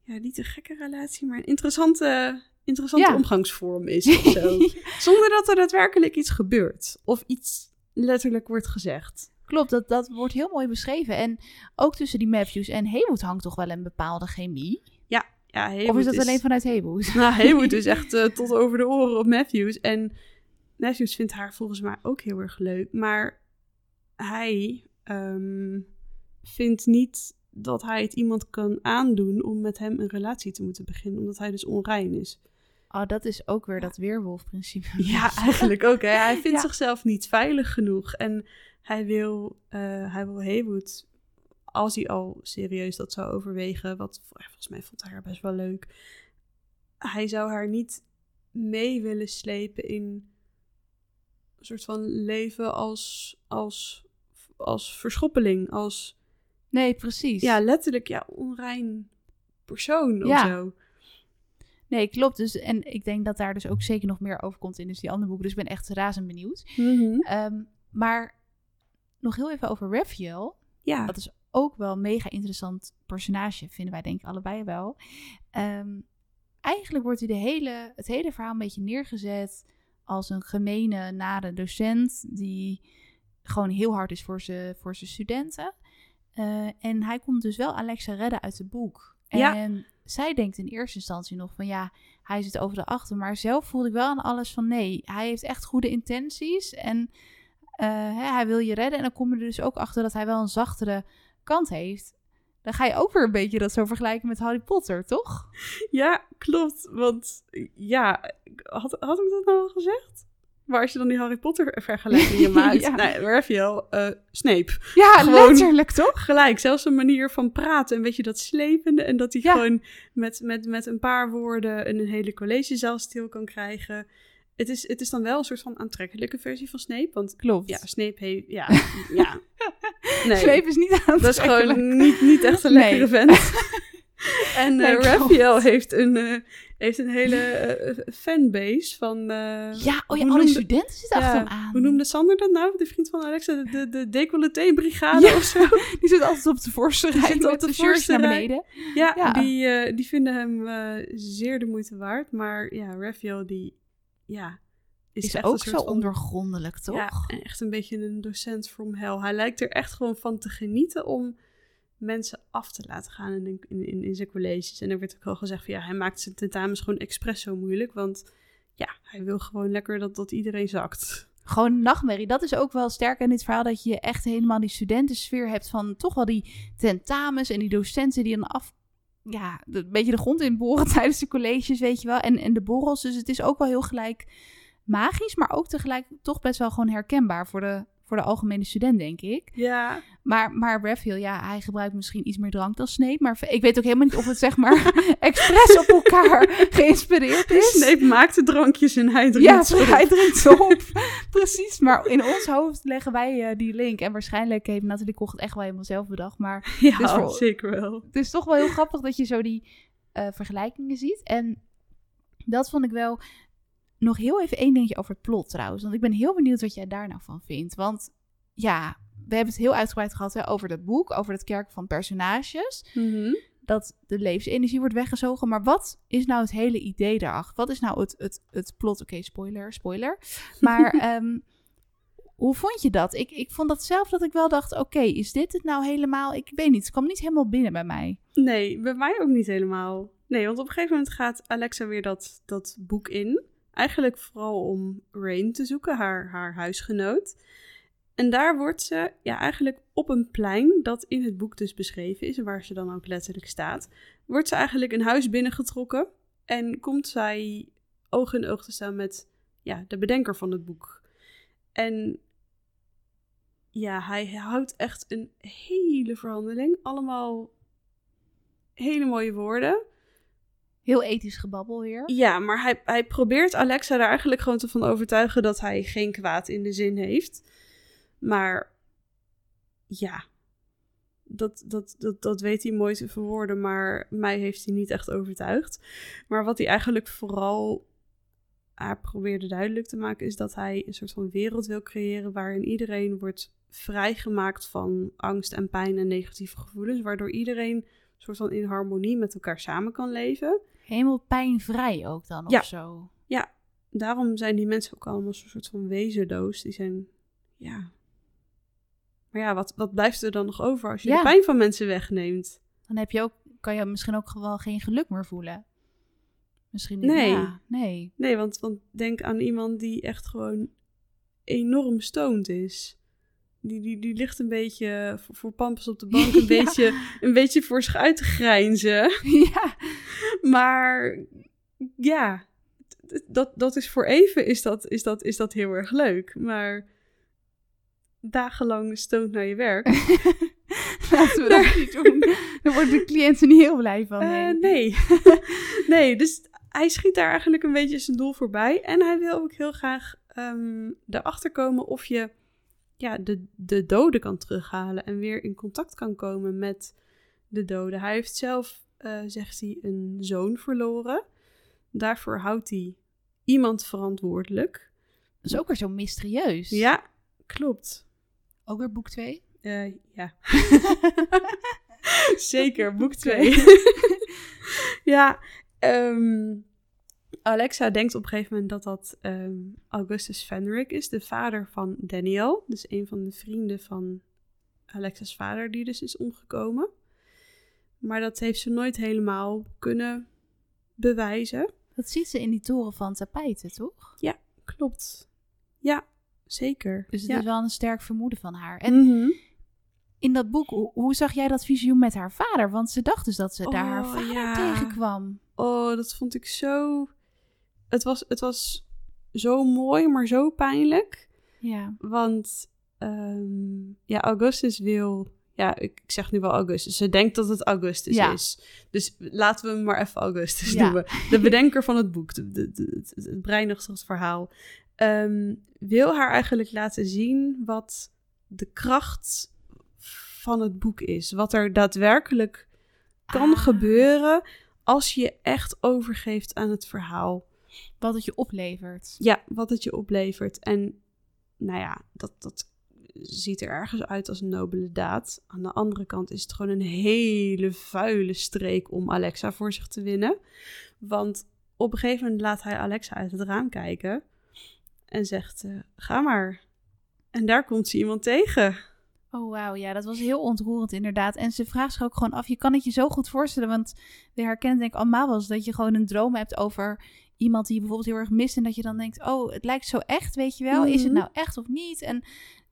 Ja, niet een gekke relatie, maar een interessante, interessante omgangsvorm is of zo. Zonder dat er daadwerkelijk iets gebeurt. Of iets letterlijk wordt gezegd. Klopt, dat, dat wordt heel mooi beschreven. En ook tussen die Matthews en Haywood hangt toch wel een bepaalde chemie. Ja, ja Of is dat alleen vanuit Haywood? Nou, Haywood is echt uh, tot over de oren op Matthews. En Matthews vindt haar volgens mij ook heel erg leuk. Maar hij um, vindt niet dat hij het iemand kan aandoen om met hem een relatie te moeten beginnen. Omdat hij dus onrein is. Oh, dat is ook weer dat weerwolfprincipe. Ja, eigenlijk ook. Hè. Hij vindt zichzelf niet veilig genoeg. En hij wil, uh, hij wil Haywood, als hij al serieus dat zou overwegen, wat volgens mij vond hij haar best wel leuk. Hij zou haar niet mee willen slepen in een soort van leven als, als, als verschoppeling, als... Nee, precies. Ja, letterlijk, ja, onrein persoon of zo. Nee, klopt. Dus, en ik denk dat daar dus ook zeker nog meer over komt in dus die andere boeken. Dus ik ben echt razend benieuwd. Mhm. Ehm, maar nog heel even over Raphael. Ja. Dat is ook wel een mega interessant personage, vinden wij denk ik allebei wel. Ehm, eigenlijk wordt hij de hele, het hele verhaal een beetje neergezet als een gemene, nare docent die gewoon heel hard is voor zijn voor studenten. Uh, en hij komt dus wel Alexa redden uit het boek. Ja. En zij denkt in eerste instantie nog van ja, hij zit over de achter. Maar zelf voelde ik wel aan alles van nee, hij heeft echt goede intenties. En hè, hij wil je redden. En dan kom je er dus ook achter dat hij wel een zachtere kant heeft. Dan ga je ook weer een beetje dat zo vergelijken met Harry Potter, toch? Ja, klopt. Want ja, had, had ik dat nou al gezegd? Waar als je dan die Harry Potter vergelijkingen maakt. ja. Nee, Raphael, uh, Snape. Ja, gewoon letterlijk toch? Gelijk, zelfs een manier van praten. Een beetje dat slepende. En dat hij ja. gewoon met, met, met een paar woorden een hele collegezaal stil kan krijgen. Het is, het is dan wel een soort van aantrekkelijke versie van Snape. Want Klopt. ja, Snape heeft... Ja, ja. Nee. Snape is niet aantrekkelijk. Dat is gewoon niet, niet echt een lekkere vent. en uh, nee, Raphael heeft een, uh, heeft een hele uh, fanbase van... ja, oh ja, alle studenten zitten achter hem aan. Hoe noemde Sander dat nou? De vriend van Alexa, de, de, de decolleté-brigade ja, of zo? Die zit altijd op de voorste rij zit op de, voorste naar beneden. Ja, ja. Die, die vinden hem zeer de moeite waard. Maar ja, Raphael die... Ja, is, is ook zo ondoorgrondelijk, toch? Ja, echt een beetje een docent from hell. Hij lijkt er echt gewoon van te genieten om mensen af te laten gaan in, in, in, in zijn colleges. En er werd ook al gezegd van ja, hij maakt zijn tentamens gewoon expres zo moeilijk. Want ja, hij wil gewoon lekker dat, dat iedereen zakt. Gewoon nachtmerrie. Dat is ook wel sterk in dit verhaal. Dat je echt helemaal die studentensfeer hebt van toch wel die tentamens en die docenten die dan af ja, een beetje de grond in boren tijdens de colleges, weet je wel. En, en de borrels. Dus het is ook wel heel gelijk magisch, maar ook tegelijk toch best wel gewoon herkenbaar voor de, voor de algemene student, denk ik. Ja. Maar, maar Raphael, ja, hij gebruikt misschien iets meer drank dan Snape. Maar ik weet ook helemaal niet of het zeg maar expres op elkaar geïnspireerd is. Snape maakt de drankjes en hij drinkt Ja, hij drinkt op. Precies, maar in ons hoofd leggen wij uh, die link. En waarschijnlijk heeft Nathalie Koch het echt wel helemaal zelf bedacht. Maar ja, dus voor, zeker wel. Het is toch wel heel grappig dat je zo die uh, vergelijkingen ziet. En dat vond ik wel nog heel even één dingetje over het plot trouwens. Want ik ben heel benieuwd wat jij daar nou van vindt. Want ja, we hebben het heel uitgebreid gehad hè, over het boek, over het kerken van personages. Mm-hmm. Dat de levensenergie wordt weggezogen. Maar wat is nou het hele idee daarachter? Wat is nou het, het, het plot? Oké, spoiler, spoiler. Maar um, hoe vond je dat? Ik, ik vond dat zelf dat ik wel dacht: oké, is dit het nou helemaal? Ik weet niet, het kwam niet helemaal binnen bij mij. Nee, bij mij ook niet helemaal. Nee, want op een gegeven moment gaat Alexa weer dat, dat boek in. Eigenlijk vooral om Rain te zoeken, haar, haar huisgenoot. En daar wordt ze ja, eigenlijk op een plein, dat in het boek dus beschreven is, waar ze dan ook letterlijk staat, wordt ze eigenlijk een huis binnengetrokken en komt zij oog in oog te staan met ja, de bedenker van het boek. En ja, hij houdt echt een hele verhandeling. Allemaal hele mooie woorden. Heel ethisch gebabbel weer. Ja, maar hij, hij probeert Alexa er eigenlijk gewoon te van overtuigen dat hij geen kwaad in de zin heeft. Maar ja, dat, dat, dat, dat weet hij mooi te verwoorden, maar mij heeft hij niet echt overtuigd. Maar wat hij eigenlijk vooral haar probeerde duidelijk te maken, is dat hij een soort van wereld wil creëren waarin iedereen wordt vrijgemaakt van angst en pijn en negatieve gevoelens, waardoor iedereen soort van in harmonie met elkaar samen kan leven. Helemaal pijnvrij ook dan, Ja. of zo. Daarom zijn die mensen ook allemaal zo'n soort van wezenloos. Die zijn, ja... Maar ja, wat, wat blijft er dan nog over als je Ja. de pijn van mensen wegneemt? Dan heb je ook, kan je misschien ook gewoon geen geluk meer voelen. Misschien niet. Nee. Ja, nee. Nee, want, want denk aan iemand die echt gewoon enorm stoned is. Die, die, die ligt een beetje voor, voor pampers op de bank, een, Ja. beetje, een beetje voor zich uit te grijnzen. ja. Maar ja, dat, dat is voor even is dat, is, dat, is dat heel erg leuk. Maar dagenlang stoned naar je werk. Laten we dat niet doen. Daar worden de cliënten niet heel blij van. Eh, Nee. nee. nee, dus hij schiet daar eigenlijk een beetje zijn doel voorbij. En hij wil ook heel graag ehm, erachter komen of je ja, de, de doden kan terughalen en weer in contact kan komen met de doden. Hij heeft zelf, eh, zegt hij, een zoon verloren. Daarvoor houdt hij iemand verantwoordelijk. Dat is ook weer zo mysterieus. Ja, klopt. Ook weer boek 2. Eh, ja. Zeker, boek 2. ja, ehm, Alexa denkt op een gegeven moment dat dat ehm, Augustus Fenric is, de vader van Daniel. Dus een van de vrienden van Alexa's vader, die dus is omgekomen. Maar dat heeft ze nooit helemaal kunnen bewijzen. Dat ziet ze in die toren van tapijten, toch? Klopt. Ja, zeker. Dus het ja. is wel een sterk vermoeden van haar. En Mhm. in dat boek, hoe, hoe zag jij dat visioen met haar vader? Want ze dacht dus dat ze daar haar Oh, vader ja. tegenkwam. Oh, dat vond ik zo. Het was, het was zo mooi, maar zo pijnlijk. Ja. Want ehm, ja, Augustus wil. Ja, ik, ik zeg nu wel Augustus. Ze denkt dat het Augustus Ja. is. Dus laten we hem maar even Augustus Ja. noemen. De bedenker van het boek, de, de, de- het, het brein achter het verhaal. Ehm, wil haar eigenlijk laten zien wat de kracht van het boek is. Wat er daadwerkelijk kan Ah, gebeuren als je echt overgeeft aan het verhaal. Wat het je oplevert. Ja, wat het je oplevert. En nou ja, dat, dat ziet er ergens uit als een nobele daad. Aan de andere kant is het gewoon een hele vuile streek om Alexa voor zich te winnen. Want op een gegeven moment laat hij Alexa uit het raam kijken en zegt: eh, Ga maar. En daar komt ze iemand tegen. Oh, wauw. Ja, dat was heel ontroerend inderdaad. En ze vraagt zich ook gewoon af, je kan het je zo goed voorstellen, want we herkennen denk ik allemaal wel eens dat je gewoon een droom hebt over iemand die je bijvoorbeeld heel erg mist en dat je dan denkt, oh, het lijkt zo echt, weet je wel. Is het Mhm. nou echt of niet? En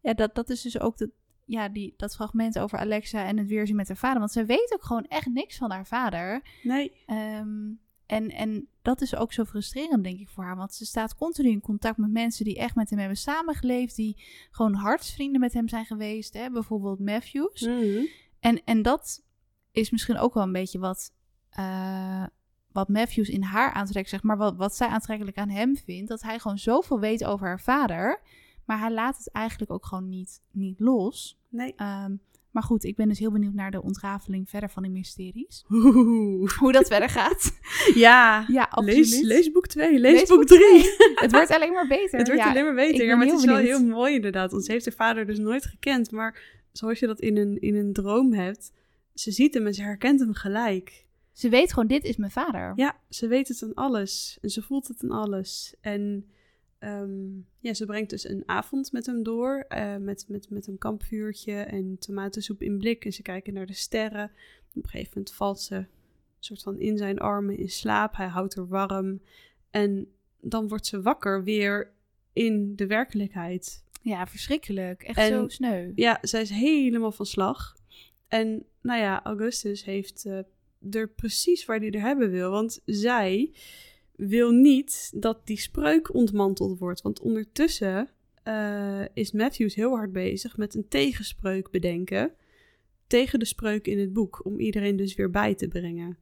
ja, dat, dat is dus ook de, ja, die, dat fragment over Alexa en het weerzien met haar vader, want zij weet ook gewoon echt niks van haar vader. Nee. Ehm, en, en dat is ook zo frustrerend, denk ik, voor haar. Want ze staat continu in contact met mensen die echt met hem hebben samengeleefd. Die gewoon hartsvrienden met hem zijn geweest. Hè? Bijvoorbeeld Matthews. Mhm. En, en dat is misschien ook wel een beetje wat, eh, wat Matthews in haar aantrekt, zeg maar. Wat, wat zij aantrekkelijk aan hem vindt. Dat hij gewoon zoveel weet over haar vader. Maar hij laat het eigenlijk ook gewoon niet, niet los. Nee. Ehm, maar goed, ik ben dus heel benieuwd naar de ontrafeling verder van die mysteries. Oeh. Hoe dat verder gaat. Ja, Ja, absoluut. lees, lees boek 2, lees, Lees boek boek 3. Het wordt alleen maar beter. Het wordt ja. alleen maar beter. Ja, maar het is wel heel mooi inderdaad. Want ze heeft haar vader dus nooit gekend. Maar zoals je dat in een, in een droom hebt, ze ziet hem en ze herkent hem gelijk. Ze weet gewoon, dit is mijn vader. Ja, ze weet het aan alles. En ze voelt het aan alles. En ehm, ja, ze brengt dus een avond met hem door. eh, met, met, met een kampvuurtje en tomatensoep in blik. En ze kijken naar de sterren. Op een gegeven moment valt ze soort van in zijn armen in slaap. Hij houdt haar warm. En dan wordt ze wakker weer in de werkelijkheid. Ja, verschrikkelijk. Echt En- zo sneu. Ja, zij is helemaal van slag. En nou ja, Augustus heeft eh, er precies waar hij er hebben wil. Want zij wil niet dat die spreuk ontmanteld wordt. Want ondertussen eh, is Matthews heel hard bezig met een tegenspreuk bedenken. Tegen de spreuk in het boek. Om iedereen dus weer bij te brengen.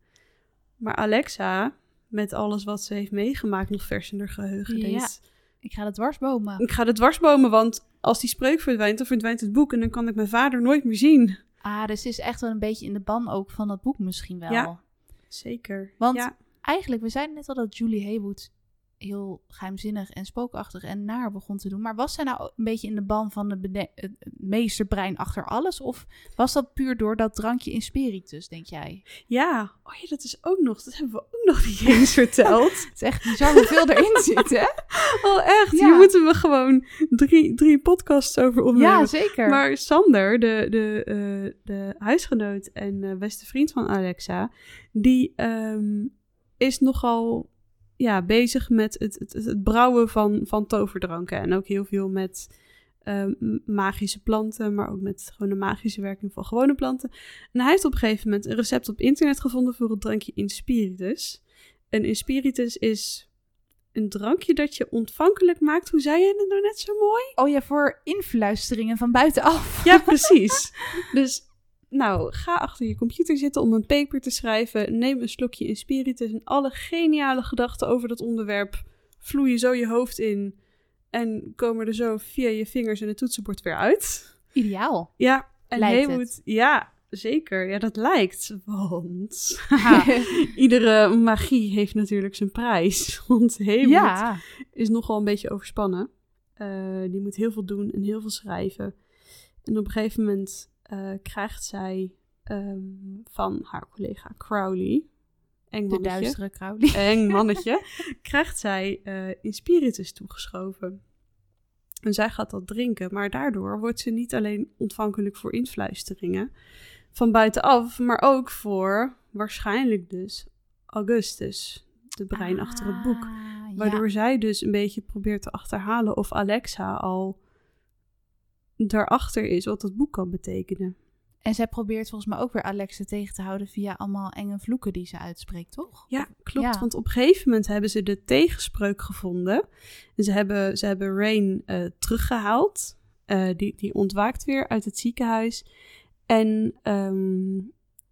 Maar Alexa, met alles wat ze heeft meegemaakt, nog vers in haar geheugen, Ja. denkt... Ik ga het dwarsbomen. Ik ga de dwarsbomen, want als die spreuk verdwijnt, dan verdwijnt het boek en dan kan ik mijn vader nooit meer zien. Ah, dus het is echt wel een beetje in de ban ook van dat boek misschien wel. Ja. Zeker. Want ja. Eigenlijk, we zeiden net al dat Julie Haywood heel geheimzinnig en spookachtig en naar begon te doen. Maar was zij nou een beetje in de ban van de het meesterbrein achter alles? Of was dat puur door dat drankje in spiritus, denk jij? ja, oh ja, dat is ook nog, dat hebben we ook nog niet eens verteld. Het is echt bizar hoeveel erin zit, hè? Oh, echt? Ja. Hier moeten we gewoon drie, drie podcasts over opnemen. Ja, zeker. Maar Sander, de, de, eh, de huisgenoot en eh, beste vriend van Alexa, die ehm, is nogal ja, bezig met het, het, het brouwen van, van toverdranken. En ook heel veel met ehm, magische planten, maar ook met gewoon de magische werking van gewone planten. En hij heeft op een gegeven moment een recept op internet gevonden voor het drankje Inspiritus. En Inspiritus is een drankje dat je ontvankelijk maakt. Hoe zei je het nou net zo mooi? Oh ja, voor influisteringen van buitenaf. Ja, precies. dus nou, ga achter je computer zitten om een paper te schrijven. Neem een slokje Inspiritus en alle geniale gedachten over dat onderwerp vloeien zo je hoofd in. En komen er zo via je vingers en het toetsenbord weer uit. Ideaal. Ja, en ja, zeker. Ja, dat lijkt. Want iedere magie heeft natuurlijk zijn prijs. Want Haywood ja. is nogal een beetje overspannen. Eh, die moet heel veel doen en heel veel schrijven. En op een gegeven moment eh, krijgt zij ehm, van haar collega Crowley, eng De duistere Crowley. eng mannetje, krijgt zij eh Inspiritus toegeschoven. En zij gaat dat drinken, maar daardoor wordt ze niet alleen ontvankelijk voor influisteringen van buitenaf, maar ook voor waarschijnlijk dus Augustus, de brein achter het boek. Ah, ja. Waardoor zij dus een beetje probeert te achterhalen of Alexa al daarachter is wat dat boek kan betekenen. En zij probeert volgens mij ook weer Alexa tegen te houden via allemaal enge vloeken die ze uitspreekt, toch? Ja, klopt. Ja. Want op een gegeven moment hebben ze de tegenspreuk gevonden. En ze hebben, ze hebben Rain eh, teruggehaald. Eh, die, die ontwaakt weer uit het ziekenhuis. En ehm,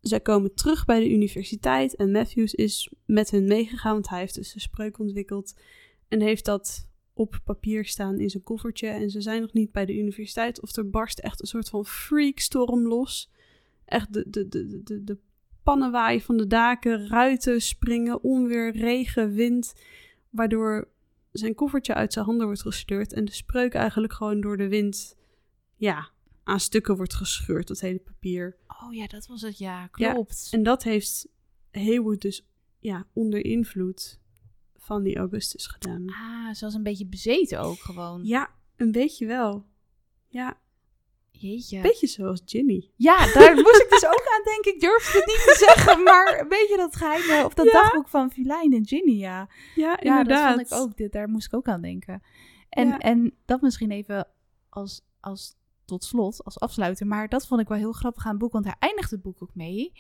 zij komen terug bij de universiteit. En Matthews is met hen meegegaan, want hij heeft dus de spreuk ontwikkeld. En heeft dat op papier staan in zijn koffertje. En ze zijn nog niet bij de universiteit. Of er barst echt een soort van freakstorm los. Echt de, de, de, de, de, de pannen waaien van de daken, ruiten springen, onweer, regen, wind. Waardoor zijn koffertje uit zijn handen wordt gesleurd. En de spreuk eigenlijk gewoon door de wind, ja, aan stukken wordt gescheurd, dat hele papier. Oh ja, dat was het, ja, Ja, klopt. En dat heeft Haywood dus ja, onder invloed van die Augustus gedaan. Ah, ze was een beetje bezeten ook gewoon. Ja, een beetje wel. Ja, Jeetje. beetje zoals Ginny. Ja, daar moest ik dus ook aan denken. Ik durfde het niet te zeggen, maar een beetje dat geheime, of dat Ja. dagboek van Filijn en Ginny, ja. Ja, Ja, inderdaad. dat vond ik ook. Dit, daar moest ik ook aan denken. En, Ja. en dat misschien even als, als tot slot, als afsluiter. Maar dat vond ik wel heel grappig aan het boek, want hij eindigt het boek ook mee.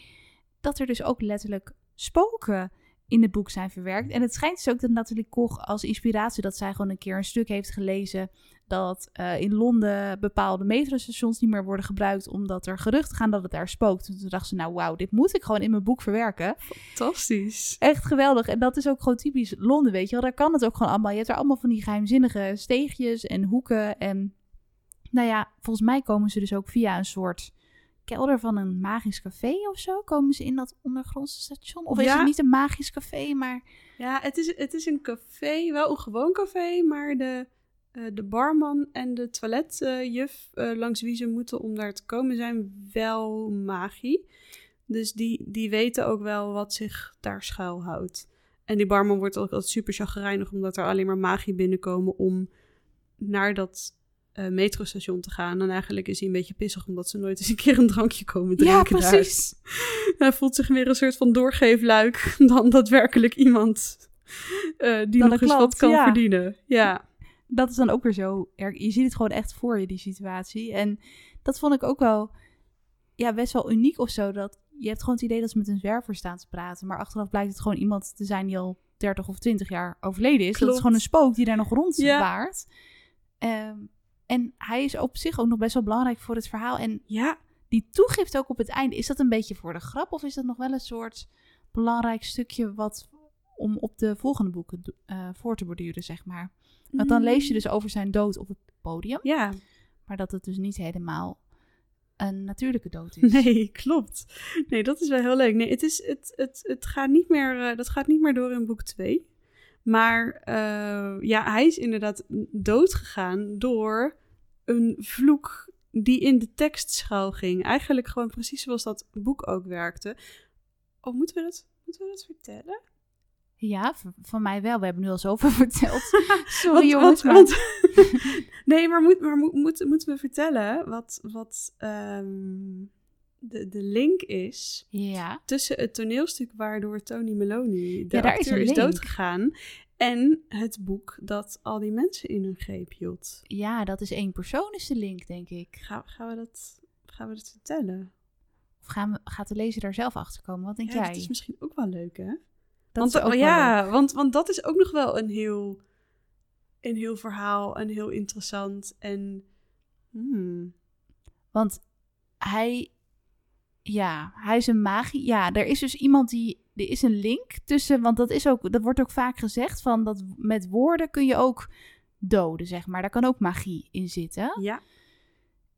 Dat er dus ook letterlijk spoken in het boek zijn verwerkt. En het schijnt dus ook dat Nathalie Koch als inspiratie dat zij gewoon een keer een stuk heeft gelezen dat eh, in Londen bepaalde metrostations niet meer worden gebruikt omdat er geruchten gaan dat het daar spookt. En toen dacht ze, nou wauw, dit moet ik gewoon in mijn boek verwerken. Fantastisch. Echt geweldig. En dat is ook gewoon typisch Londen, weet je wel. Daar kan het ook gewoon allemaal. Je hebt er allemaal van die geheimzinnige steegjes en hoeken. En nou ja, volgens mij komen ze dus ook via een soort kelder van een magisch café of zo. Komen ze in dat ondergrondse station? Of is het niet een magisch café, maar... Ja, het is, het is een café, wel een gewoon café, maar de, eh, de barman en de toiletjuf eh, langs wie ze moeten om daar te komen zijn wel magie. Dus die, die weten ook wel wat zich daar schuilhoudt. En die barman wordt ook altijd super chagrijnig omdat er alleen maar magie binnenkomen om naar dat eh, metrostation te gaan. En eigenlijk is hij een beetje pissig omdat ze nooit eens een keer een drankje komen drinken Ja, daar. precies. Hij voelt zich weer een soort van doorgeefluik dan daadwerkelijk iemand eh, die Dan nog een eens wat kan ja. verdienen. Ja, dat is dan ook weer zo. erg- Je ziet het gewoon echt voor je, die situatie. En dat vond ik ook wel ja, best wel uniek of zo. Dat je hebt gewoon het idee dat ze met een zwerver staan te praten. Maar achteraf blijkt het gewoon iemand te zijn die al 30 of 20 jaar overleden is. Dat Klopt. is gewoon een spook die daar nog rond Ja. waart. Ehm, en hij is op zich ook nog best wel belangrijk voor het verhaal. En ja, die toegift ook op het einde, is dat een beetje voor de grap? Of is dat nog wel een soort belangrijk stukje wat om op de volgende boeken eh, voor te borduren, zeg maar? Want dan lees je dus over zijn dood op het podium. Ja, Maar dat het dus niet helemaal een natuurlijke dood is. Nee, klopt. Nee, dat is wel heel leuk. Nee, het, is, het, het, het gaat niet meer, eh, dat gaat niet meer door in boek 2. Maar eh, ja, hij is inderdaad doodgegaan door een vloek die in de tekst schuil ging. Eigenlijk gewoon precies zoals dat boek ook werkte. Oh, moeten we dat, moeten we dat vertellen? Ja, van mij wel. We hebben nu al zoveel verteld. Sorry jongens, maar... nee, maar, moet, maar moet, moet- moeten we vertellen wat, wat ehm, de, de link is Ja, tussen het toneelstuk waardoor Tony Meloni, de Ja, is acteur, is, doodgegaan, en het boek dat al die mensen in hun greep hield. ja, dat is één persoon is de link, denk ik. Ga, gaan, we dat, gaan we dat vertellen? Of gaan we, gaat de lezer daar zelf achter komen? Wat denk ja, jij? dat is misschien ook wel leuk, hè? Dat want, oh, ja, leuk. want, want dat is ook nog wel een heel, een heel verhaal en heel interessant. En hmm, Want hij, ja, hij is een magie. Ja, er is dus iemand die, er is een link tussen, want dat is ook, dat wordt ook vaak gezegd van dat met woorden kun je ook doden, zeg maar. Daar kan ook magie in zitten. ja,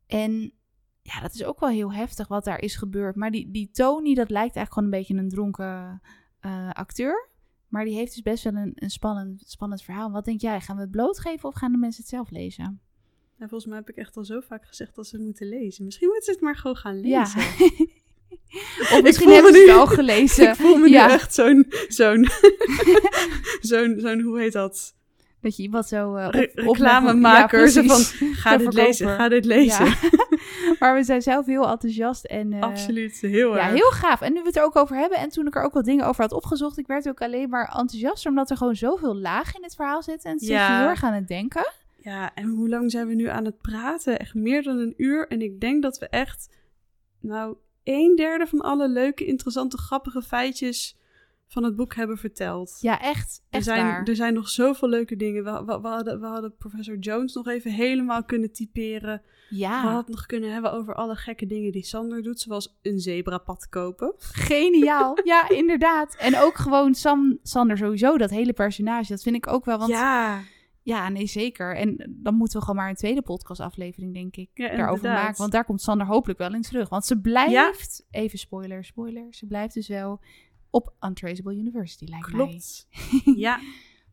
En ja, dat is ook wel heel heftig wat daar is gebeurd. Maar die, die Tony, dat lijkt eigenlijk gewoon een beetje een dronken eh, acteur. Maar die heeft dus best wel een, een spannend, spannend verhaal. Wat denk jij? Gaan we het blootgeven of gaan de mensen het zelf lezen? En volgens mij heb ik echt al zo vaak gezegd dat ze het moeten lezen. Misschien moeten ze het maar gewoon gaan lezen. Ja. of misschien hebben ze het al gelezen. Ik voel me Ja. nu echt zo'n, zo'n, zo'n, zo'n, hoe heet dat? Dat je iemand zo op, Re- opname- reclamemaker, Ja, zo precies. Ga dit lezen, ga dit lezen. Ja. maar we zijn zelf heel enthousiast. En, eh, Absoluut, heel Ja, erg. heel gaaf. En nu we het er ook over hebben en toen ik er ook wat dingen over had opgezocht, ik werd ook alleen maar enthousiaster omdat er gewoon zoveel laag in het verhaal zit. En het zet je Ja. heel erg aan het denken. Ja, en hoe lang zijn we nu aan het praten? Echt meer dan een uur. En ik denk dat we echt, nou, een derde van alle leuke, interessante, grappige feitjes van het boek hebben verteld. Ja, echt. er, zijn, waar. er zijn nog zoveel leuke dingen. We, we, we hadden, we hadden professor Jones nog even helemaal kunnen typeren. We Ja, hadden het nog kunnen hebben over alle gekke dingen die Sander doet. Zoals een zebrapad kopen. geniaal. ja, inderdaad. En ook gewoon Sam, Sander sowieso, dat hele personage. Dat vind ik ook wel, want ja, ja, nee, zeker. En dan moeten we gewoon maar een tweede podcastaflevering, denk ik, Ja, daarover maken. Want daar komt Sander hopelijk wel in terug. Want ze blijft, even spoiler, spoiler, ze blijft dus wel op Untraceable University, lijkt mij. klopt. ja,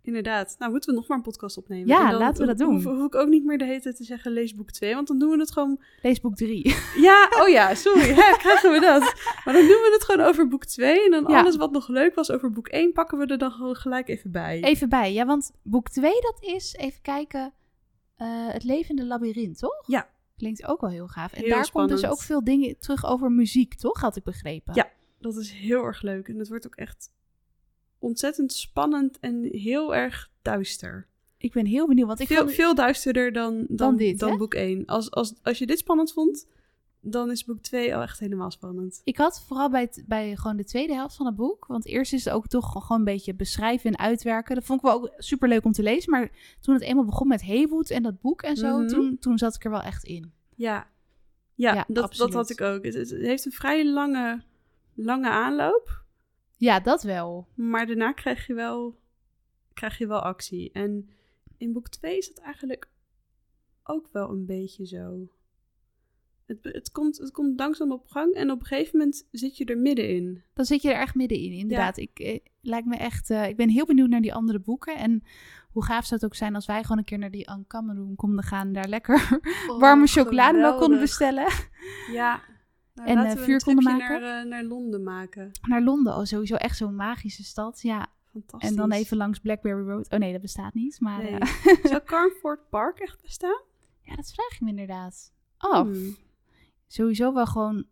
inderdaad. Nou, moeten we nog maar een podcast opnemen. Ja, dan laten we dat doen. Hoef, hoef ik ook niet meer de hele tijd te zeggen lees boek 2. Want dan doen we het gewoon... Lees boek 3. Ja, oh ja, sorry. Hè, krijgen we dat. Maar dan doen we het gewoon over boek 2. En dan Ja. alles wat nog leuk was over boek 1 pakken we er dan gewoon gelijk even bij. Even bij, ja, want boek 2 dat is, even kijken, eh, Het levende labyrint, toch? Ja. Klinkt ook wel heel gaaf. En Heel daar komt dus ook veel dingen terug over muziek, toch? Had ik begrepen. Ja. Dat is heel erg leuk. En het wordt ook echt ontzettend spannend en heel erg duister. Ik ben heel benieuwd, want ik veel, vond- veel duisterder dan, dan, Dan dit, dan hè? boek 1. Als, als, als je dit spannend vond, dan is boek 2 al echt helemaal spannend. Ik had vooral bij, het, bij gewoon de tweede helft van het boek. Want eerst is het ook toch gewoon een beetje beschrijven en uitwerken. Dat vond ik wel ook super leuk om te lezen. Maar toen het eenmaal begon met Haywood en dat boek en zo, Mhm. toen, toen zat ik er wel echt in. Ja, ja, Ja, dat, dat had ik ook. Het, het heeft een vrij lange, lange aanloop. Ja, dat wel. Maar daarna krijg je wel, krijg je wel actie. En in boek 2 is dat eigenlijk ook wel een beetje zo. Het, het, komt, het komt langzaam op gang en op een gegeven moment zit je er middenin. Dan zit je er echt middenin, inderdaad. Ik, eh, lijkt me echt, eh, ik ben heel benieuwd naar die andere boeken. En hoe gaaf zou het ook zijn als wij gewoon een keer naar die Ankameroen konden gaan. Daar lekker warme chocolademelk konden bestellen. Ja. Nou, En, laten eh, we vuur konden maken. Naar, eh, naar Londen maken. Naar Londen, oh, sowieso echt zo'n magische stad. Ja, Fantastisch. en dan even langs Blackberry Road. Oh nee, dat bestaat niet. Maar Nee. eh, Zou Carnforth Park echt bestaan? ja, dat vraag ik me inderdaad af. Hmm. Sowieso wel gewoon,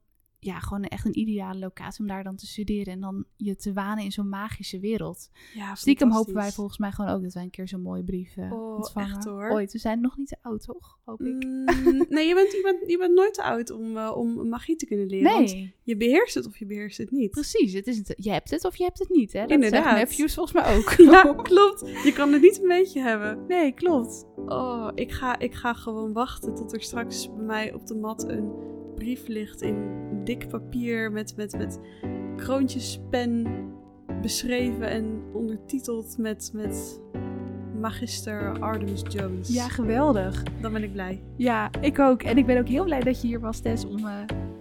ja, gewoon echt een ideale locatie om daar dan te studeren. En dan je te wanen in zo'n magische wereld. Ja, Stiekem hopen wij volgens mij gewoon ook dat wij een keer zo'n mooie brief eh, Oh, ontvangen. echt hoor. Ooit. We zijn nog niet te oud, toch? Hoop ik. Mm, nee, je bent, je, bent, je bent nooit te oud om, eh, om magie te kunnen leren. Want nee, je beheerst het of je beheerst het niet. precies. Het is het, je hebt het of je hebt het niet, hè? Dat Inderdaad. nephews volgens mij ook. Ja, klopt. Je kan het niet een beetje hebben. Nee, klopt. Oh, ik ga, ik ga gewoon wachten tot er straks bij mij op de mat een brief ligt in dik papier met, met, met kroontjespen beschreven en ondertiteld met, met magister Artemis Jones. Ja, geweldig. Dan ben ik blij. Ja, ik ook. En ik ben ook heel blij dat je hier was, Tess, om uh,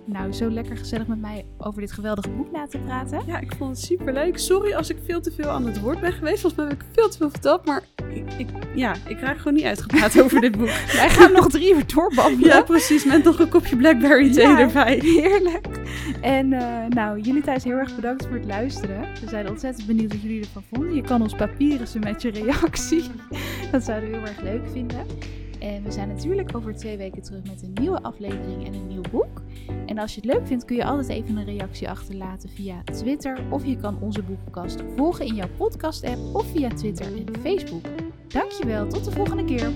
nou zo lekker gezellig met mij over dit geweldige boek na te praten. Ja, ik vond het super leuk. Sorry als ik veel te veel aan het woord ben geweest. Volgens mij heb ik veel te veel verteld, maar ik, ik ja, ik raak gewoon niet uitgepraat over dit boek. Wij gaan nog drie uur doorbabbelen. Ja, precies. Met nog een kopje Blackberry thee ja, erbij. Heerlijk. En uh, nou, jullie thuis heel erg bedankt voor het luisteren. We zijn ontzettend benieuwd wat jullie ervan vonden. Je kan ons papieren ze met je reactie. Dat zouden we heel erg leuk vinden. En we zijn natuurlijk over twee weken terug met een nieuwe aflevering en een nieuw boek. En als je het leuk vindt, kun je altijd even een reactie achterlaten via Twitter. Of je kan onze boekenkast volgen in jouw podcast-app of via Twitter en Facebook. Dankjewel, tot de volgende keer.